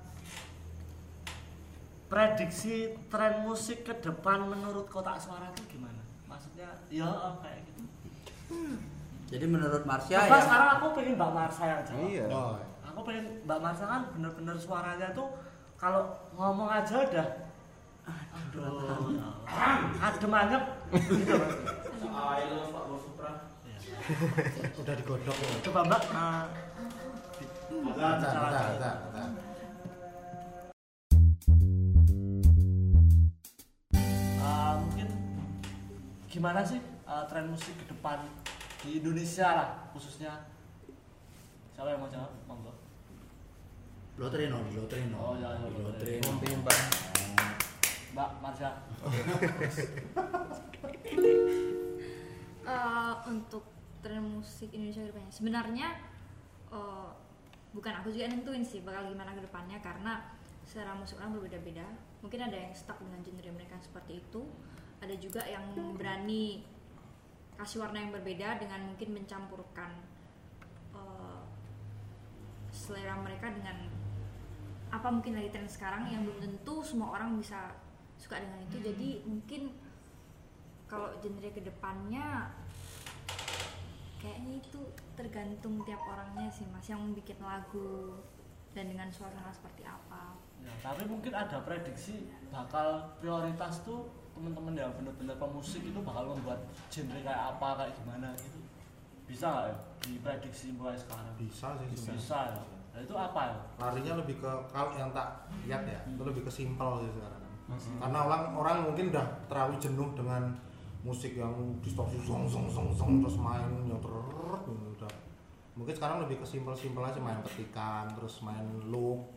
prediksi tren musik ke depan menurut kotak suara itu gimana? Maksudnya ya oh, kayak gitu. Jadi menurut Marsya Coba ya. sekarang aku pengen Mbak Marsha yang jawab Iya. Oh, aku pengen Mbak Marsha kan bener-bener suaranya tuh kalau ngomong aja udah aduh. adem anyep. Gitu mas. Udah digodok. coba Mbak. Uh, Bentar, bentar, bentar, bentar. Gimana sih uh, tren musik ke depan di Indonesia lah khususnya? Siapa yang mau jawab? Monggo. Lotrino, Lotrino. Oh, iya, iya, Lotrino. Nanti Mbak. Mbak Marsha Eh, untuk tren musik Indonesia ke depannya. Sebenarnya eh, bukan aku juga yang nentuin sih bakal gimana ke depannya karena selera musik orang berbeda-beda. Mungkin ada yang stuck dengan genre mereka seperti itu ada juga yang berani kasih warna yang berbeda dengan mungkin mencampurkan eh, selera mereka dengan apa mungkin lagi tren sekarang yang belum tentu semua orang bisa suka dengan itu. Jadi mungkin kalau genre ke depannya kayaknya itu tergantung tiap orangnya sih mas yang bikin lagu dan dengan suasana seperti apa. Ya, tapi mungkin ada prediksi bakal prioritas tuh teman-teman yang bener-bener pemusik itu bakal membuat genre kayak apa kayak gimana gitu bisa nggak ya diprediksi mulai sekarang Bisa sih bisa, sebenarnya. ya nah, itu apa ya Larinya lebih ke kalau yang tak lihat ya, itu lebih ke simpel sih sekarang. Karena orang orang mungkin udah terlalu jenuh dengan musik yang distorsi song song song song terus main yang terus udah. Mungkin sekarang lebih ke simpel-simpel aja main petikan, terus main loop,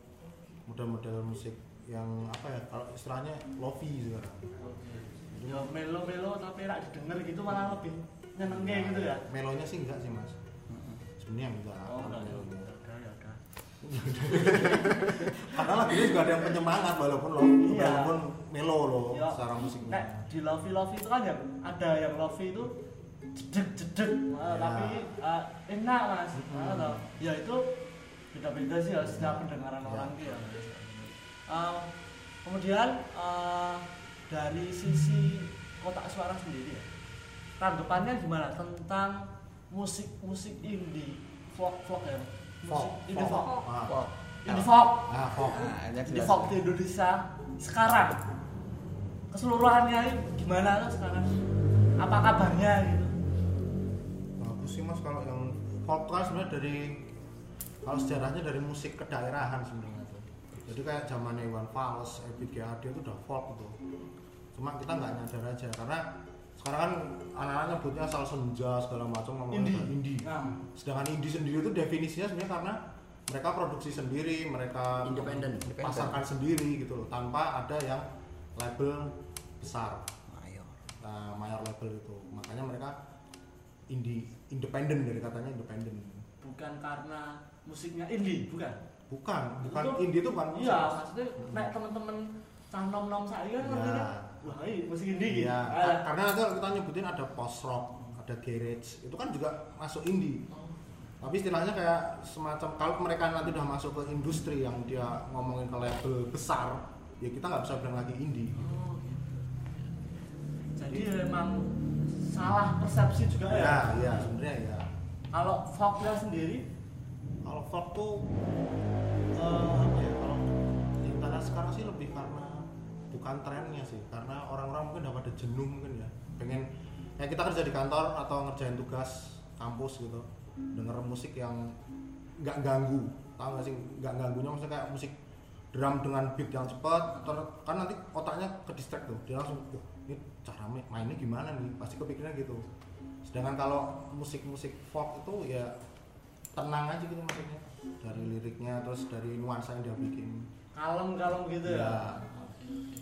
model-model musik yang apa ya kalau istilahnya lofi sekarang. ya melo-melo tapi rak didengar gitu malah lebih nyenengnya gitu ya Melonya sih enggak sih mas. Sebenarnya enggak. oh enggak ya melonya. ya <laughs> Karena lagunya juga ada yang penyemangat walaupun lo Iya. walaupun melo loh Ya, secara musiknya. Nek di Lovey Lovey itu kan ya ada yang Lovey itu jedek jedek Ya. Nah, tapi uh, enak mas Nah, toh. ya itu beda-beda sih ya setiap pendengaran Ya. orang gitu ya Uh, kemudian uh, dari sisi kotak suara sendiri ya tanggapannya gimana tentang musik musik indie folk folk ya musik Folk, indie folk. Ah, indie folk Nah, folk. Nah, indie jelas. folk di Indonesia sekarang keseluruhannya ini gimana tuh sekarang apa kabarnya gitu bagus sih mas kalau yang folk kan sebenarnya dari kalau sejarahnya dari musik kedaerahan sebenarnya. Jadi kayak zamannya Iwan Fals, Ebit G. Ade itu udah folk tuh cuma kita nggak nyadar aja karena sekarang kan anak-anak nyebutnya asal senja segala macam ngomongin Indie. tentang indie nah sedangkan indie sendiri itu definisinya sebenarnya karena mereka produksi sendiri mereka Independen. pasarkan sendiri gitu loh tanpa ada yang label besar Mayor. nah, mayor label itu makanya mereka indie independen dari katanya independen bukan karena musiknya indie bukan bukan bukan Itu- indie itu bukan iya maksudnya nek temen-temen cah nom nom saya kan Iya. ngertinya wah ini musik indie gitu. Iya, Ah, karena itu kita nyebutin ada post rock ada garage itu kan juga masuk indie. Tapi istilahnya kayak semacam kalau mereka nanti udah masuk ke industri yang dia ngomongin ke label besar ya kita nggak bisa bilang lagi indie. Oh, gitu. jadi memang salah persepsi juga ya, ya iya sebenarnya ya kalau folknya sendiri kalau folk tuh eh, apa ya kalau tanah sekarang sih lebih karena bukan trennya sih karena orang-orang mungkin udah pada jenuh mungkin ya. Pengen ya kita kerja di kantor atau ngerjain tugas kampus gitu denger musik yang nggak ganggu tahu nggak sih? Nggak ganggunya maksudnya kayak musik drum dengan beat yang cepat ter- kan nanti otaknya ke distract tuh dia langsung oh ini cara main- mainnya gimana nih? Pasti kepikiran gitu. Sedangkan kalau musik-musik folk itu ya tenang aja gitu maksudnya dari liriknya terus dari nuansa yang dia bikin kalem-kalem gitu ya. Ya. Oke, oke.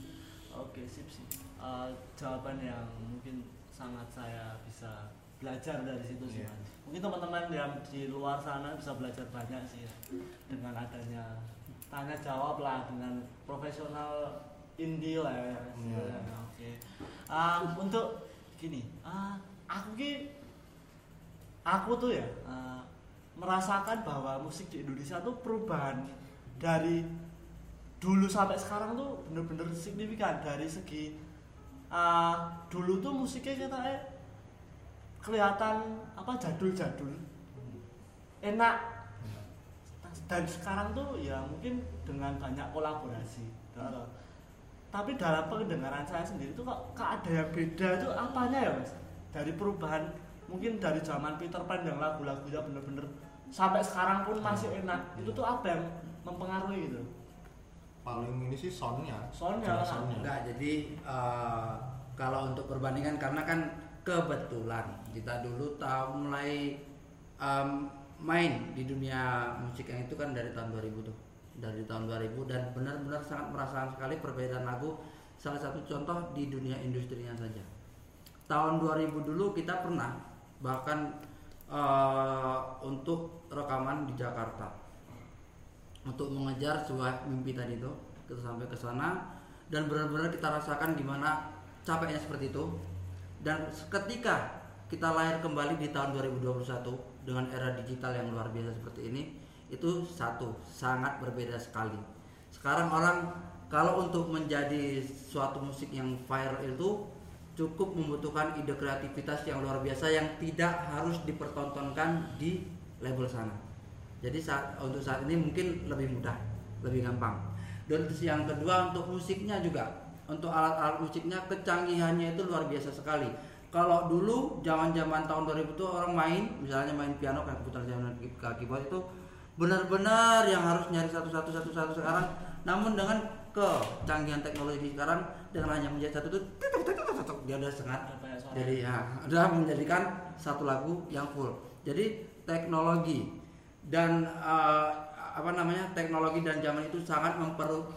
Oke, sip sip. Eh, jawaban yang mungkin sangat saya bisa belajar dari situ sih, Iya. Mas. Mungkin teman-teman yang di luar sana bisa belajar banyak sih ya dengan adanya tanya jawab lah dengan profesional indie lah ya. Mas. Iya. Oke. Ah, untuk gini, ah, aku ki aku tuh ya eh, merasakan bahwa musik di Indonesia tuh perubahan dari dulu sampai sekarang tuh bener-bener signifikan. Dari segi eh, dulu tuh musiknya kita eh, kelihatan apa jadul-jadul. Enak. Dan sekarang tuh ya mungkin dengan banyak kolaborasi tapi dalam pendengaran saya sendiri tuh kok, kok ada yang beda itu apanya ya mas? Dari perubahan mungkin dari zaman Peter Pan yang lagu-lagunya bener-bener sampai sekarang pun masih enak itu tuh apa yang mempengaruhi gitu paling ini sih soundnya Soundnya. Soundnya Enggak, jadi eh, kalau untuk perbandingan karena kan kebetulan kita dulu tahu mulai em, main di dunia musik yang itu kan dari tahun 2000 tuh. Dari tahun 2000 dan benar-benar sangat merasakan sekali perbedaan lagu. Salah satu contoh di dunia industrinya saja. Tahun 2000 dulu kita pernah bahkan eh, untuk rekaman di Jakarta. Untuk mengejar sebuah mimpi tadi itu kita sampai ke sana dan benar-benar kita rasakan gimana capeknya seperti itu. Dan ketika kita lahir kembali di tahun 2021 dengan era digital yang luar biasa seperti ini itu satu sangat berbeda sekali. Sekarang orang kalau untuk menjadi suatu musik yang viral itu cukup membutuhkan ide kreativitas yang luar biasa yang tidak harus dipertontonkan di label sana jadi saat untuk saat ini mungkin lebih mudah, lebih gampang. Dan yang kedua untuk musiknya juga, untuk alat-alat musiknya kecanggihannya itu luar biasa sekali. Kalau dulu zaman-zaman tahun 2000 tuh orang main, misalnya main piano kayak putar zaman keyboard itu benar-benar yang harus nyari satu-satu satu-satu sekarang. Namun dengan kecanggihan teknologi sekarang dengan hanya menjadi satu tutuk, dia udah sangat jadi ya udah menjadikan satu lagu yang full. Jadi teknologi dan eh, apa namanya teknologi dan zaman itu sangat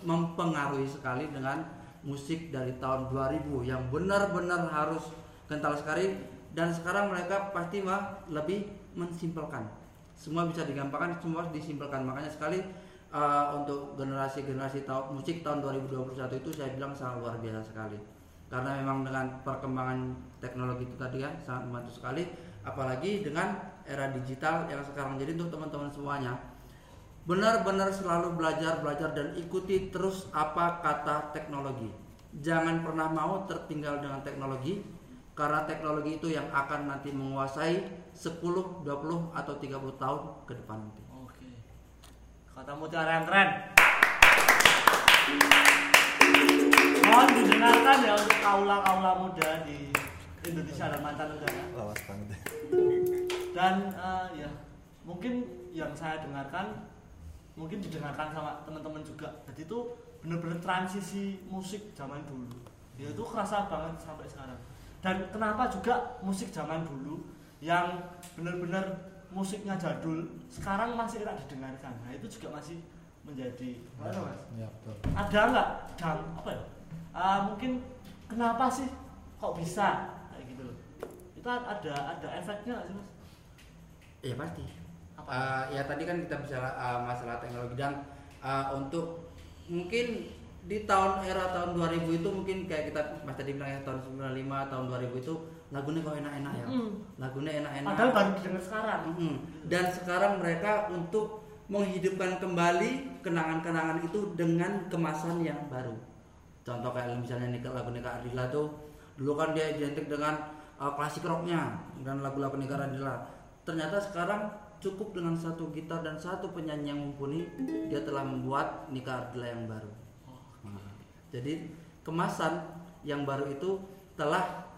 mempengaruhi sekali dengan musik dari tahun 2000 yang benar-benar harus kental sekali dan sekarang mereka pasti mah lebih mensimpelkan. Semua bisa digampangkan semua disimpelkan. Makanya sekali eh, untuk generasi-generasi tahun musik tahun 2021 itu saya bilang sangat luar biasa sekali. Karena memang dengan perkembangan teknologi itu tadi ya sangat membantu sekali. Apalagi dengan era digital yang sekarang. Jadi untuk teman-teman semuanya benar-benar selalu belajar belajar dan ikuti terus apa kata teknologi. Jangan pernah mau tertinggal dengan teknologi karena teknologi itu yang akan nanti menguasai 10, 20 atau 30 tahun ke depan nanti. Kata mutiara yang keren. Mohon didengarkan ya untuk kaula-kaula muda di Indonesia dan mancanegara. lawas banget Dan eh, ya mungkin yang saya dengarkan mungkin didengarkan sama teman-teman juga. Jadi itu bener-bener transisi musik zaman dulu. Ya itu kerasa banget sampai sekarang. Dan kenapa juga musik zaman dulu yang bener-bener musiknya jadul sekarang masih enak didengarkan. Nah itu juga masih menjadi apa mas? ya betul Ada nggak dam apa ya? Ah, mungkin kenapa sih kok bisa kayak gitu loh? Itu ada ada efeknya nggak sih mas? Ya pasti. Apa? Eh, ya tadi kan kita bicara eh, masalah teknologi dan eh, untuk mungkin di tahun era tahun 2000 itu mungkin kayak kita Mas tadi bilang ya tahun 95 tahun 2000 itu lagunya kok enak-enak ya. Mm. Lagunya enak-enak. Padahal baru didengar sekarang. Mm-mm. Dan sekarang mereka untuk menghidupkan kembali kenangan-kenangan itu dengan kemasan yang baru. Contoh kayak misalnya Nika lagu Nika Ardila tuh dulu kan dia identik dengan uh, klasik rocknya dan lagu-lagu Nika Ardila. Ternyata sekarang cukup dengan satu gitar dan satu penyanyi yang mumpuni dia telah membuat Nika Ardila yang baru. Nah, Jadi kemasan yang baru itu telah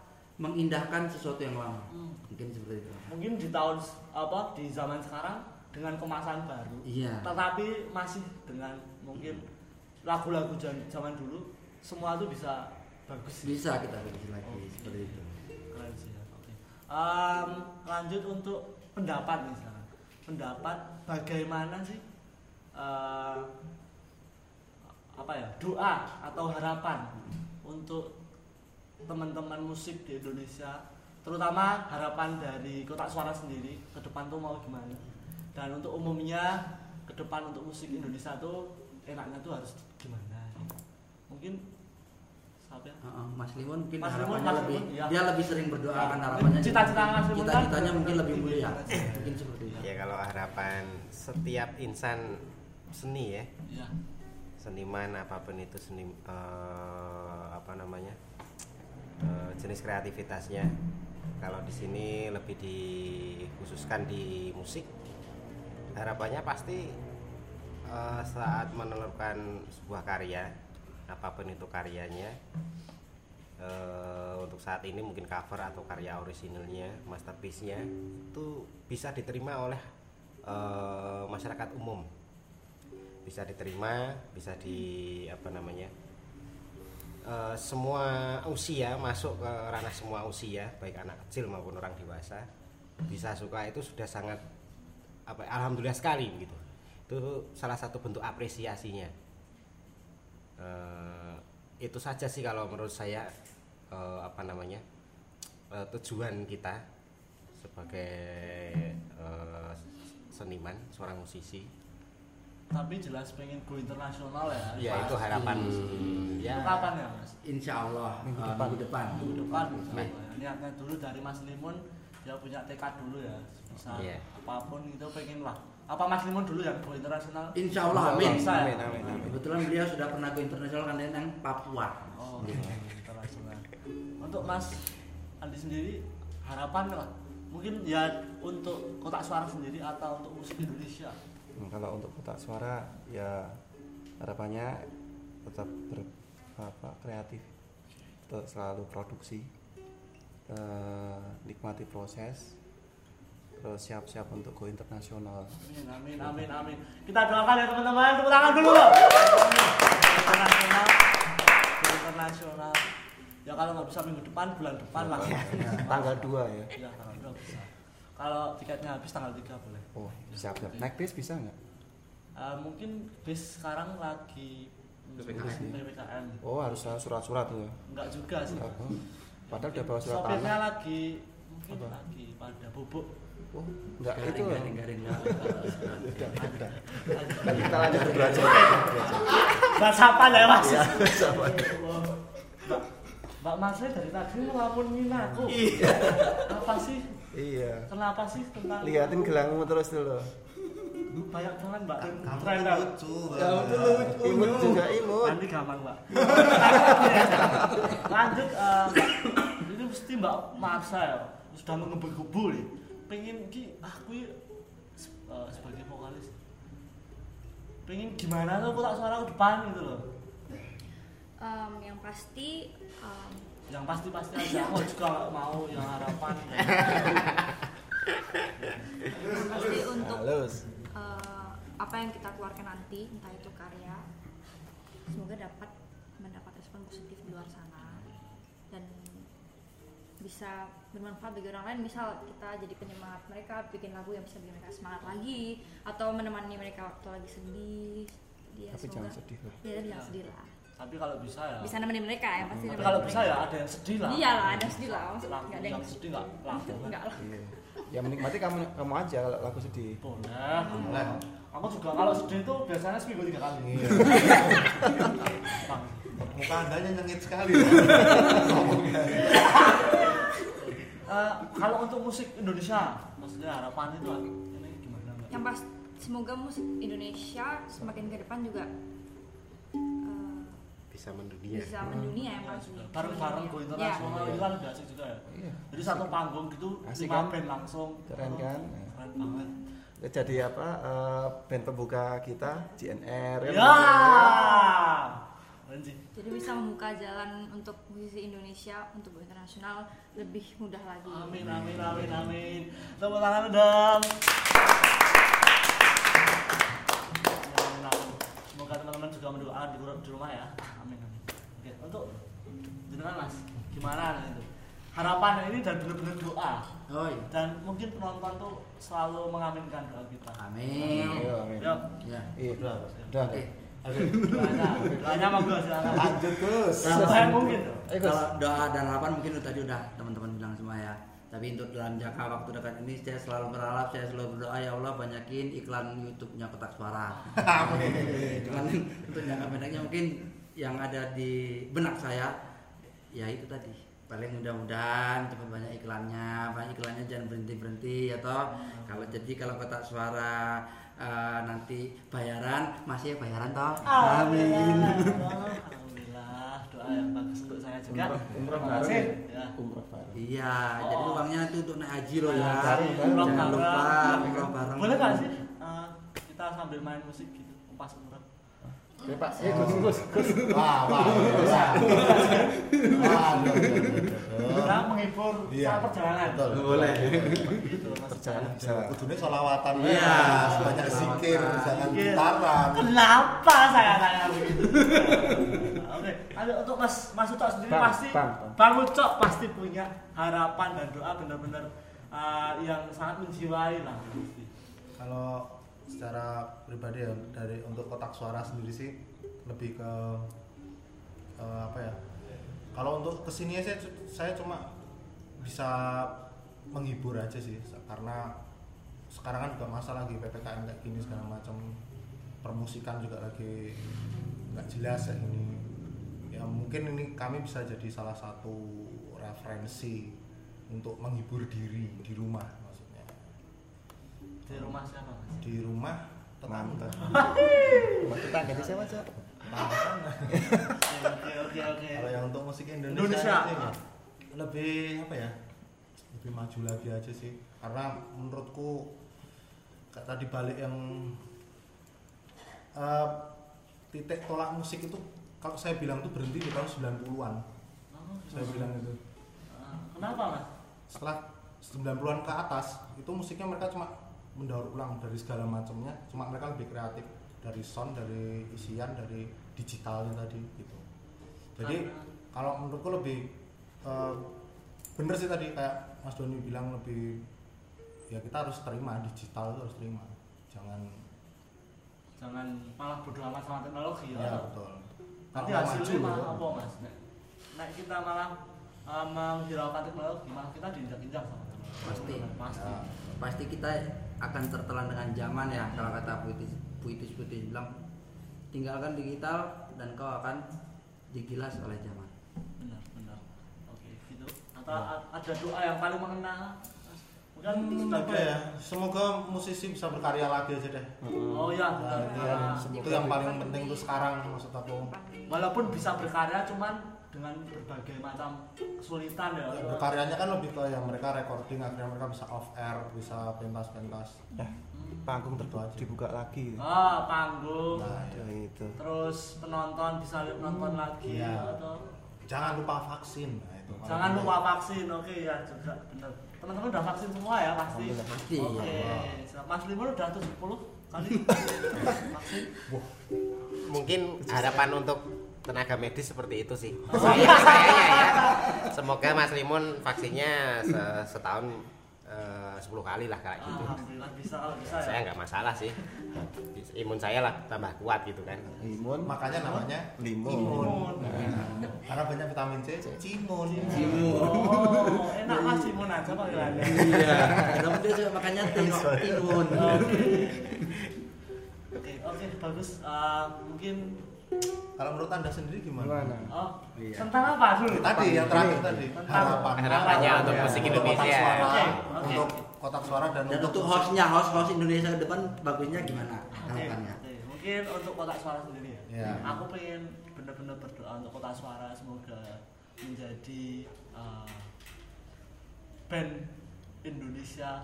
mengindahkan sesuatu yang lama. Hmm. Mungkin seperti itu. mungkin di tahun apa di zaman sekarang dengan kemasan baru Iya. tetapi masih dengan mungkin lagu-lagu zaman dulu semua tuh bisa bagus Bisa kita revisi lagi seperti itu. Keren sih ya, oke. Em, lanjut untuk pendapat nih sekarang pendapat bagaimana sih eh, apa ya doa atau harapan untuk teman-teman musik di Indonesia terutama harapan dari kotak suara sendiri ke depan tuh mau gimana? Dan untuk umumnya ke depan untuk musik Indonesia tuh enaknya tuh harus gimana? Mungkin siapa ya? Heeh, Mas Limon mungkin Mas Limon, harapannya Mas lebih Limon, iya. dia lebih sering berdoa kan harapannya Cita-cita Mas Limon kan- cita-citanya mungkin lebih mulia. Mungkin seperti itu. Ya kalau harapan setiap insan seni ya, Iya. seniman apa pun itu seni eh, apa namanya eh, jenis kreativitasnya. Kalau di sini lebih dikhususkan di musik, harapannya pasti eh, saat menelurkan sebuah karya, apa pun itu karyanya, eh, untuk saat ini mungkin cover atau karya orisinalnya, masterpiece-nya itu bisa diterima oleh eh, masyarakat umum bisa diterima bisa di apa namanya eh, semua usia masuk ke ranah semua usia baik anak kecil maupun orang dewasa bisa suka itu sudah sangat apa alhamdulillah sekali gitu. Itu salah satu bentuk apresiasinya. Eh, itu saja sih kalau menurut saya eh, apa namanya eh, tujuan kita sebagai eh, seniman seorang musisi tapi jelas pengen go internasional ya ya itu harapan. Ya. Itu kapan ya mas? Insya Allah Minggu eh, depan. minggu depan. Minggu depan Nah. niatnya dulu dari mas Limun ya punya tekad dulu ya. Bisa Iya. apa pun itu pengen lah. Apa mas Limun dulu yang go internasional? Insya Allah amin. Bisa ya? Amin, amin, amin. kebetulan beliau sudah pernah ke internasional kan yang Papua. Oh internasional. Untuk mas Andi sendiri harapan lah mungkin ya untuk kotak suara sendiri atau untuk musik Indonesia Hmm, kalau untuk kotak suara ya harapannya tetap ber, apa, kreatif tetap selalu produksi eh, nikmati proses terus siap-siap untuk go internasional Amin, amin, amin, amin. Kita doakan ya teman-teman, tepuk tangan dulu. Internasional, internasional. Ya kalau nggak bisa minggu depan, bulan depan lah. tanggal 2 ya Ya tanggal dua bisa. Kalau tiketnya habis tanggal 3 boleh. Oh siap-siap naik bis bisa nggak Eh, mungkin bis sekarang lagi PPKM. PPKM. oh harus surat-surat tuh ya Enggak juga sih. Oh, padahal udah bawa surat Sopirnya tanah lagi mungkin Apa? lagi pada bubuk. oh enggak garing itu ya garing garing udah udah Kan kita lanjut belajar Bahasa apa ya mas? Iya, Mbak, Mbak Masri dari tadi ngelamunin aku. Apa sih? Iya Kenapa sih tentang liatin gelangmu terus dulu banyak banget mbak Kamu Tren kan dah. lucu. imut juga imut Nanti gampang mbak. <laughs> Lanjut, Mbak. ini mesti mbak Marsa ya sudah mengebu-gebu nih. Pengen ki aku ya, se- eh, sebagai vokalis. Pengen gimana tuh aku tak suara ke depan gitu loh. Em, yang pasti em, Yang pasti pasti aja. Aku juga mau yang harapan. <laughs> pasti untuk eh, apa yang kita keluarkan nanti entah itu karya semoga dapat mendapat respon positif di luar sana. Dan bisa bermanfaat bagi orang lain. Misal kita jadi penyemangat mereka bikin lagu yang bisa bikin mereka semangat lagi atau menemani mereka waktu lagi sedih. Dia tapi semoga jangan sedih lah. Ya jangan sedih lah Tapi kalau bisa ya. bisa nemenin mereka ya pasti Tapi kalau bisa mereka. ya ada yang sedih lah. iya lah ada sedih lah maksudnya nggak ada yang sedih nggak lagu. enggak <laughs> lah iya ya menikmati kamu kamu aja kalau lagu sedih Boleh. Boleh. Aku juga kalau sedih itu biasanya seminggu tiga kali. Iya. Bang. <laughs> Muka anda nyengit sekali. <laughs> Eh, kalau untuk musik Indonesia, maksudnya harapan itu ini gimana yang pas semoga musik Indonesia semakin ke depan juga bisa mendunia bisa mendunia ya mas Bareng-bareng go internasional itu kan udah asik juga ya. iya Jadi satu panggung gitu Asik lima kan? band langsung. Keren kan? Keren banget. jadi apa eh, band pembuka kita GNR kan? Ya. Sih. jadi bisa membuka jalan untuk musisi Indonesia untuk internasional lebih mudah lagi. Amin amin amin amin. Tepuk tangan dong. Juga mendoakan di, di rumah ya. Amin amin. Oke, untuk jenengan Mas, gimana itu? Harapan ini dan benar-benar doa Oh iya. dan mungkin penonton tuh selalu mengaminkan doa kita. Amin. Ayo, amin. Ya. Iya, doa. udah. Oke. Oke, doanya, silakan. Lanjut terus. Sampai mungkin. Eh. Kalau doa dan harapan mungkin tadi udah teman-teman bilang semua ya. Tapi untuk dalam jangka waktu dekat ini saya selalu berharap, saya selalu berdoa ya Allah banyakin iklan YouTube-nya kotak suara. <laughs> Cuman untuk jangka pendeknya mungkin yang ada di benak saya ya itu tadi. Paling mudah-mudahan cepat banyak iklannya. Banyak iklannya jangan berhenti berhenti atau kalau jadi kalau kotak suara eh, nanti bayaran masih bayaran toh. Amin. Bagus bareng ya? Ya. Umroh bareng. Iya, jadi Oh. uangnya itu untuk naik haji loh ya. Bareng. Jangan lupa Bareng. umroh bareng. Boleh nggak sih eh, kita sambil main musik gitu, pas umroh? Oke, Pak. Eh, Gus, Gus, Gus. Wah, wah, wah. Kita menghibur Iya. saat perjalanan. Betul. Boleh. Gitu. Perjalanan bisa. Kudunya sholawatan Iya. banyak zikir, jangan gitaran. Kenapa saya tanya begitu? <laughs> Mas Mas Ucok sendiri Bang, pasti Bang, Bang. Bang Ucok pasti punya harapan dan doa benar-benar eh, yang sangat menjiwai lah pasti. Kalau secara pribadi ya dari untuk kotak suara sendiri sih lebih ke eh, apa ya? Kalau untuk ke sini saya saya cuma bisa menghibur aja sih karena sekarang kan juga masa lagi ppkm kayak gini segala macam permusikan juga lagi nggak jelas ya ini ya mungkin ini kami bisa jadi salah satu referensi untuk menghibur diri di rumah maksudnya Di rumah siapa Mas? di rumah tetangga. <laughs> Rumah tetangga di siapa, Cok? Oke oke oke. kalau yang untuk musik Indonesia, Indonesia. sih, lebih apa ya lebih maju lagi aja sih karena menurutku kayak tadi balik yang eh, titik tolak musik itu kalau saya bilang tuh berhenti di tahun 90-an Oh, saya bilang itu. Kenapa Mas? setelah 90-an ke atas itu musiknya mereka cuma mendaur ulang dari segala macamnya. Cuma mereka lebih kreatif dari sound dari isian dari digitalnya tadi gitu. Jadi kalau menurutku lebih eh, bener sih tadi kayak Mas Doni bilang lebih ya kita harus terima digital itu harus terima. Jangan Jangan malah bodoh amat sama teknologi ya, ya. betul Mau hasilnya malah ya. apa Mas? Nek, nek kita malah eh, menghiraukan teknologi, malah kita diinjak-injak sama teknologi. Pasti. Pasti. Ya. Pasti kita akan tertelan dengan zaman ya kalau kata puitis puitis puitis bilang tinggalkan digital dan kau akan digilas oleh zaman. Benar, benar. Oke, gitu. Atau a- ada doa yang paling mengena? Mungkin Hmm, apa ya semoga musisi bisa berkarya lagi aja deh Oh ya, Nah, benar. itu yang itu yang paling penting tuh sekarang maksud aku Walaupun bisa berkarya cuman dengan berbagai macam kesulitan ya. Ya, berkaryanya kan lebih ke yang mereka recording akhirnya mereka bisa off air bisa pentas-pentas Ya, panggung Itu terbuka aja. dibuka lagi. Ah, panggung. nah Ya ya. itu. Terus penonton bisa lihat nonton lagi Iya. atau jangan lupa vaksin nah, itu Jangan lupa vaksin, oke ya juga bener. Teman-teman udah vaksin semua ya pasti. Alhamdulillah. Pasti, Oke, ya. siap. Mas Limon udah 70 kali <laughs> vaksin. Mungkin harapan untuk tenaga medis seperti itu sih. Saya kayaknya ya. Semoga Mas Limun vaksinnya se- setahun eh, 10 kali lah kayak gitu. Alhamdulillah bisa kalau bisa ya. Saya nggak masalah sih. Imun saya lah tambah kuat gitu kan. Limun, makanya namanya limun. Imun. karena banyak vitamin C cimun Oh, enak Mas Imun aja panggilannya. Iya. Kenapa dia suka makannya tino timun? Oke. Oke, bagus. Eh, mungkin kalau menurut anda sendiri gimana, Gimana? oh, Iya. tentang apa dulu? tadi yang terakhir tadi Tentang- harapan Harapannya untuk musik kotak Indonesia. suara, Oke, oke. untuk kotak suara dan, Dan untuk musik- hostnya, host host Indonesia ke depan bagusnya gimana harapannya? Mungkin untuk kotak suara sendiri ya. Iya. Aku pengen benar-benar berdoa untuk kotak suara semoga menjadi uh, band Indonesia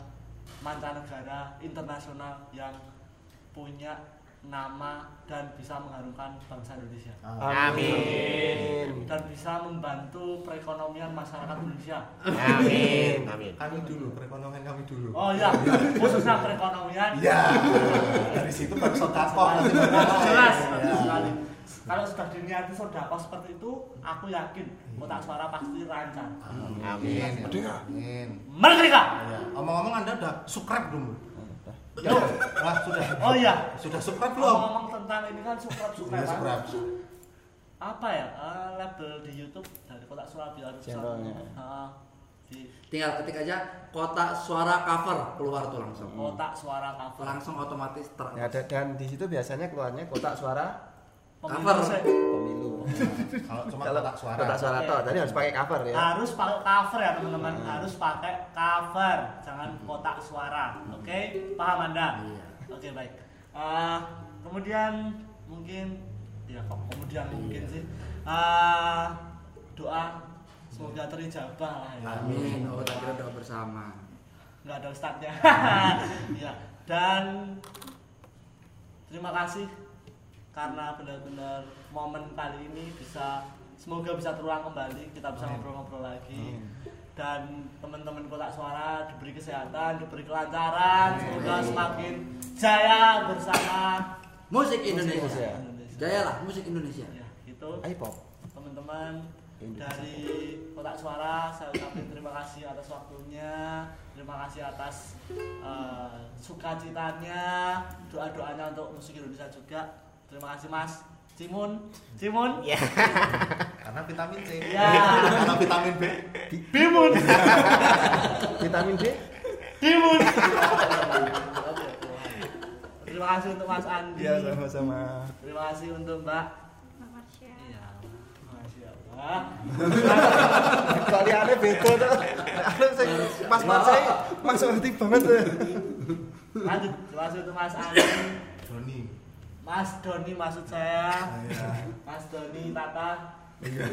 mancanegara internasional yang punya nama dan bisa mengharumkan bangsa Indonesia Amin. dan bisa membantu perekonomian masyarakat Indonesia. Amin. Amin. Kami dulu, perekonomian kami dulu. Oh iya, khususnya perekonomian. Iya. Dari situ baru Iya. jelas sekali. Kalau sudah diniati sodako seperti itu, aku yakin kotak suara pasti lancar. Amin. Amin. Amin. Merdeka! Ya. Omong-omong Anda udah subscribe belum? Yo, Wah, sudah. oh iya. Sudah subscribe belum? Ngomong tentang ini kan subscribe Sudah subscribe. subscribe. Apa ya? eh, label di YouTube dari kotak suara biar bisa. Channelnya. Heeh. di Tinggal ketik aja kotak suara cover keluar tuh langsung. kotak suara cover. Langsung otomatis ter. Ya, ada- dan di situ biasanya keluarnya kotak suara Cover. pemilu. Kalau cuma Kalau kotak suara. kotak suara toh, tadi harus pakai cover ya. harus pakai cover ya teman-teman harus pakai cover jangan kotak suara oke paham anda Iya. oke baik Eh, kemudian mungkin ya kok kemudian mungkin Iya. sih Eh, doa semoga terijabah lah ya Amin. Oh, tadi doa bersama. nggak ada ustadznya <laughs> ya dan terima kasih karena benar-benar momen kali ini bisa semoga bisa terulang kembali kita bisa ngobrol-ngobrol lagi dan teman-teman kotak suara diberi kesehatan diberi kelancaran semoga semakin jaya bersama Musik Indonesia. Indonesia. Indonesia Jaya lah musik Indonesia. ya itu Ayo pop. teman-teman dari kotak suara saya ucapkan terima kasih atas waktunya terima kasih atas eh, sukacitanya doa-doanya untuk musik Indonesia juga terima kasih mas Cimun Cimun Ya. Karena vitamin C. Ya. Karena vitamin B. Bimun Vitamin D. Bimun terima kasih untuk mas Andi Ya sama-sama. terima kasih untuk mbak iya ya mbak Kaliannya beda tuh. Pas saya masuk hati banget tuh. lanjut terima kasih untuk mas Andi Doni. Mas Doni maksud saya Iya. Mas Doni Tata Iya.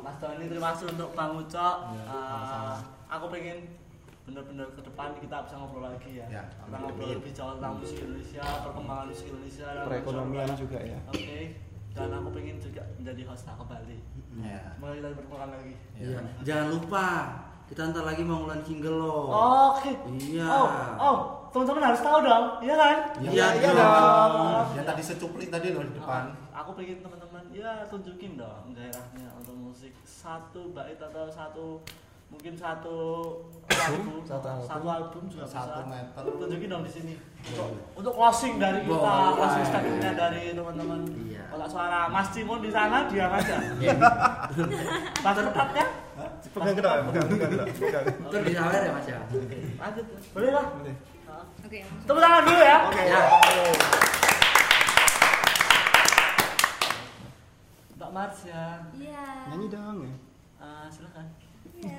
Mas Doni terima kasih untuk Bang Ucok Eh, sama-sama. Aku pengen bener-bener ke depan kita bisa ngobrol lagi ya Ya, Kita ngobrol lebih jauh tentang musik Indonesia Perkembangan musik Indonesia dan Perekonomian juga ya. Oke Dan aku pengen juga menjadi host kembali Ya. Semoga kita berperan lagi Iya. Jangan lupa kita ntar lagi mau ngeluarin single loh. Oke Iya. Oh, oh teman-teman harus tahu dong, iya kan? Iya, iya dong. Yang tadi secuplik tadi loh di depan. aku pengen teman-teman ya tunjukin dong gairahnya untuk musik satu bait atau satu mungkin satu album Satu album. satu album juga Satu bisa meter. tunjukin dong di sini untuk, untuk closing dari kita Boleh. closing statementnya dari teman-teman Iya. kotak suara Mas Cimun di sana diam aja Mas tetap ya Pegang kita, pegang, pegang, pegang. Ntar disawer ya Mas ya. lanjut boleh lah Oke, tepuk tangan dulu ya Ya. Mbak Mars ya Iya. Nyanyi dong ya. Eh, silakan Iya.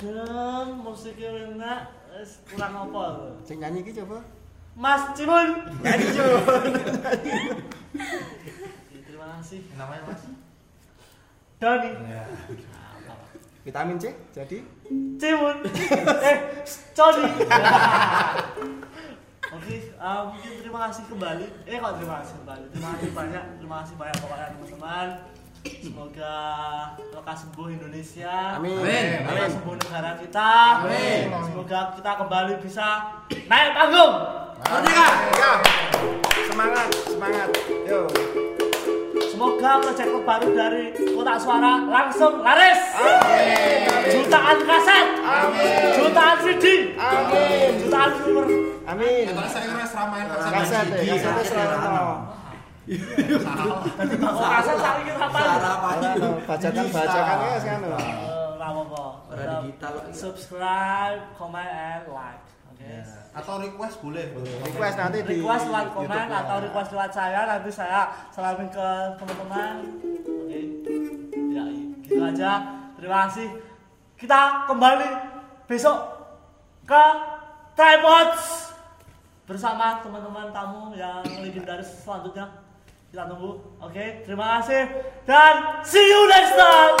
Adem musiknya enak, kurang apa? Sing nyanyi iki coba. Mas Cimun. Nyanyi coba. Terima kasih. Namanya Mas? Doni. Ya. Vitamin C jadi Cimun. eh, Coni. Oke, eh, mungkin terima kasih kembali. Eh kok terima kasih kembali. Terima kasih banyak, terima kasih banyak pokoknya teman-teman. Semoga lekas sembuh Indonesia. Amin. Amin. Lekas sembuh negara kita. Amin. Semoga kita kembali bisa naik panggung. Merdeka. Ya. Semangat, semangat. Yo. Semoga proyek terbaru dari Kotak Suara langsung laris. Jutaan kaset. Jutaan CD. Jutaan viewer. Amin. Terus saya kira seramain Kaset ya, Sarah pagi. Bacakan-bacakan ya sekarang. Nggak apa-apa. Ora digital lagi. Subscribe, comment, and like. Oke. Atau request boleh. Request nanti di request lewat komen atau request lewat saya nanti saya salamin ke teman-teman oke ya gitu aja terima kasih kita kembali besok ke tripods bersama teman-teman tamu yang legendaris selanjutnya kita tunggu. Oke okay, terima kasih. Dan see you next time.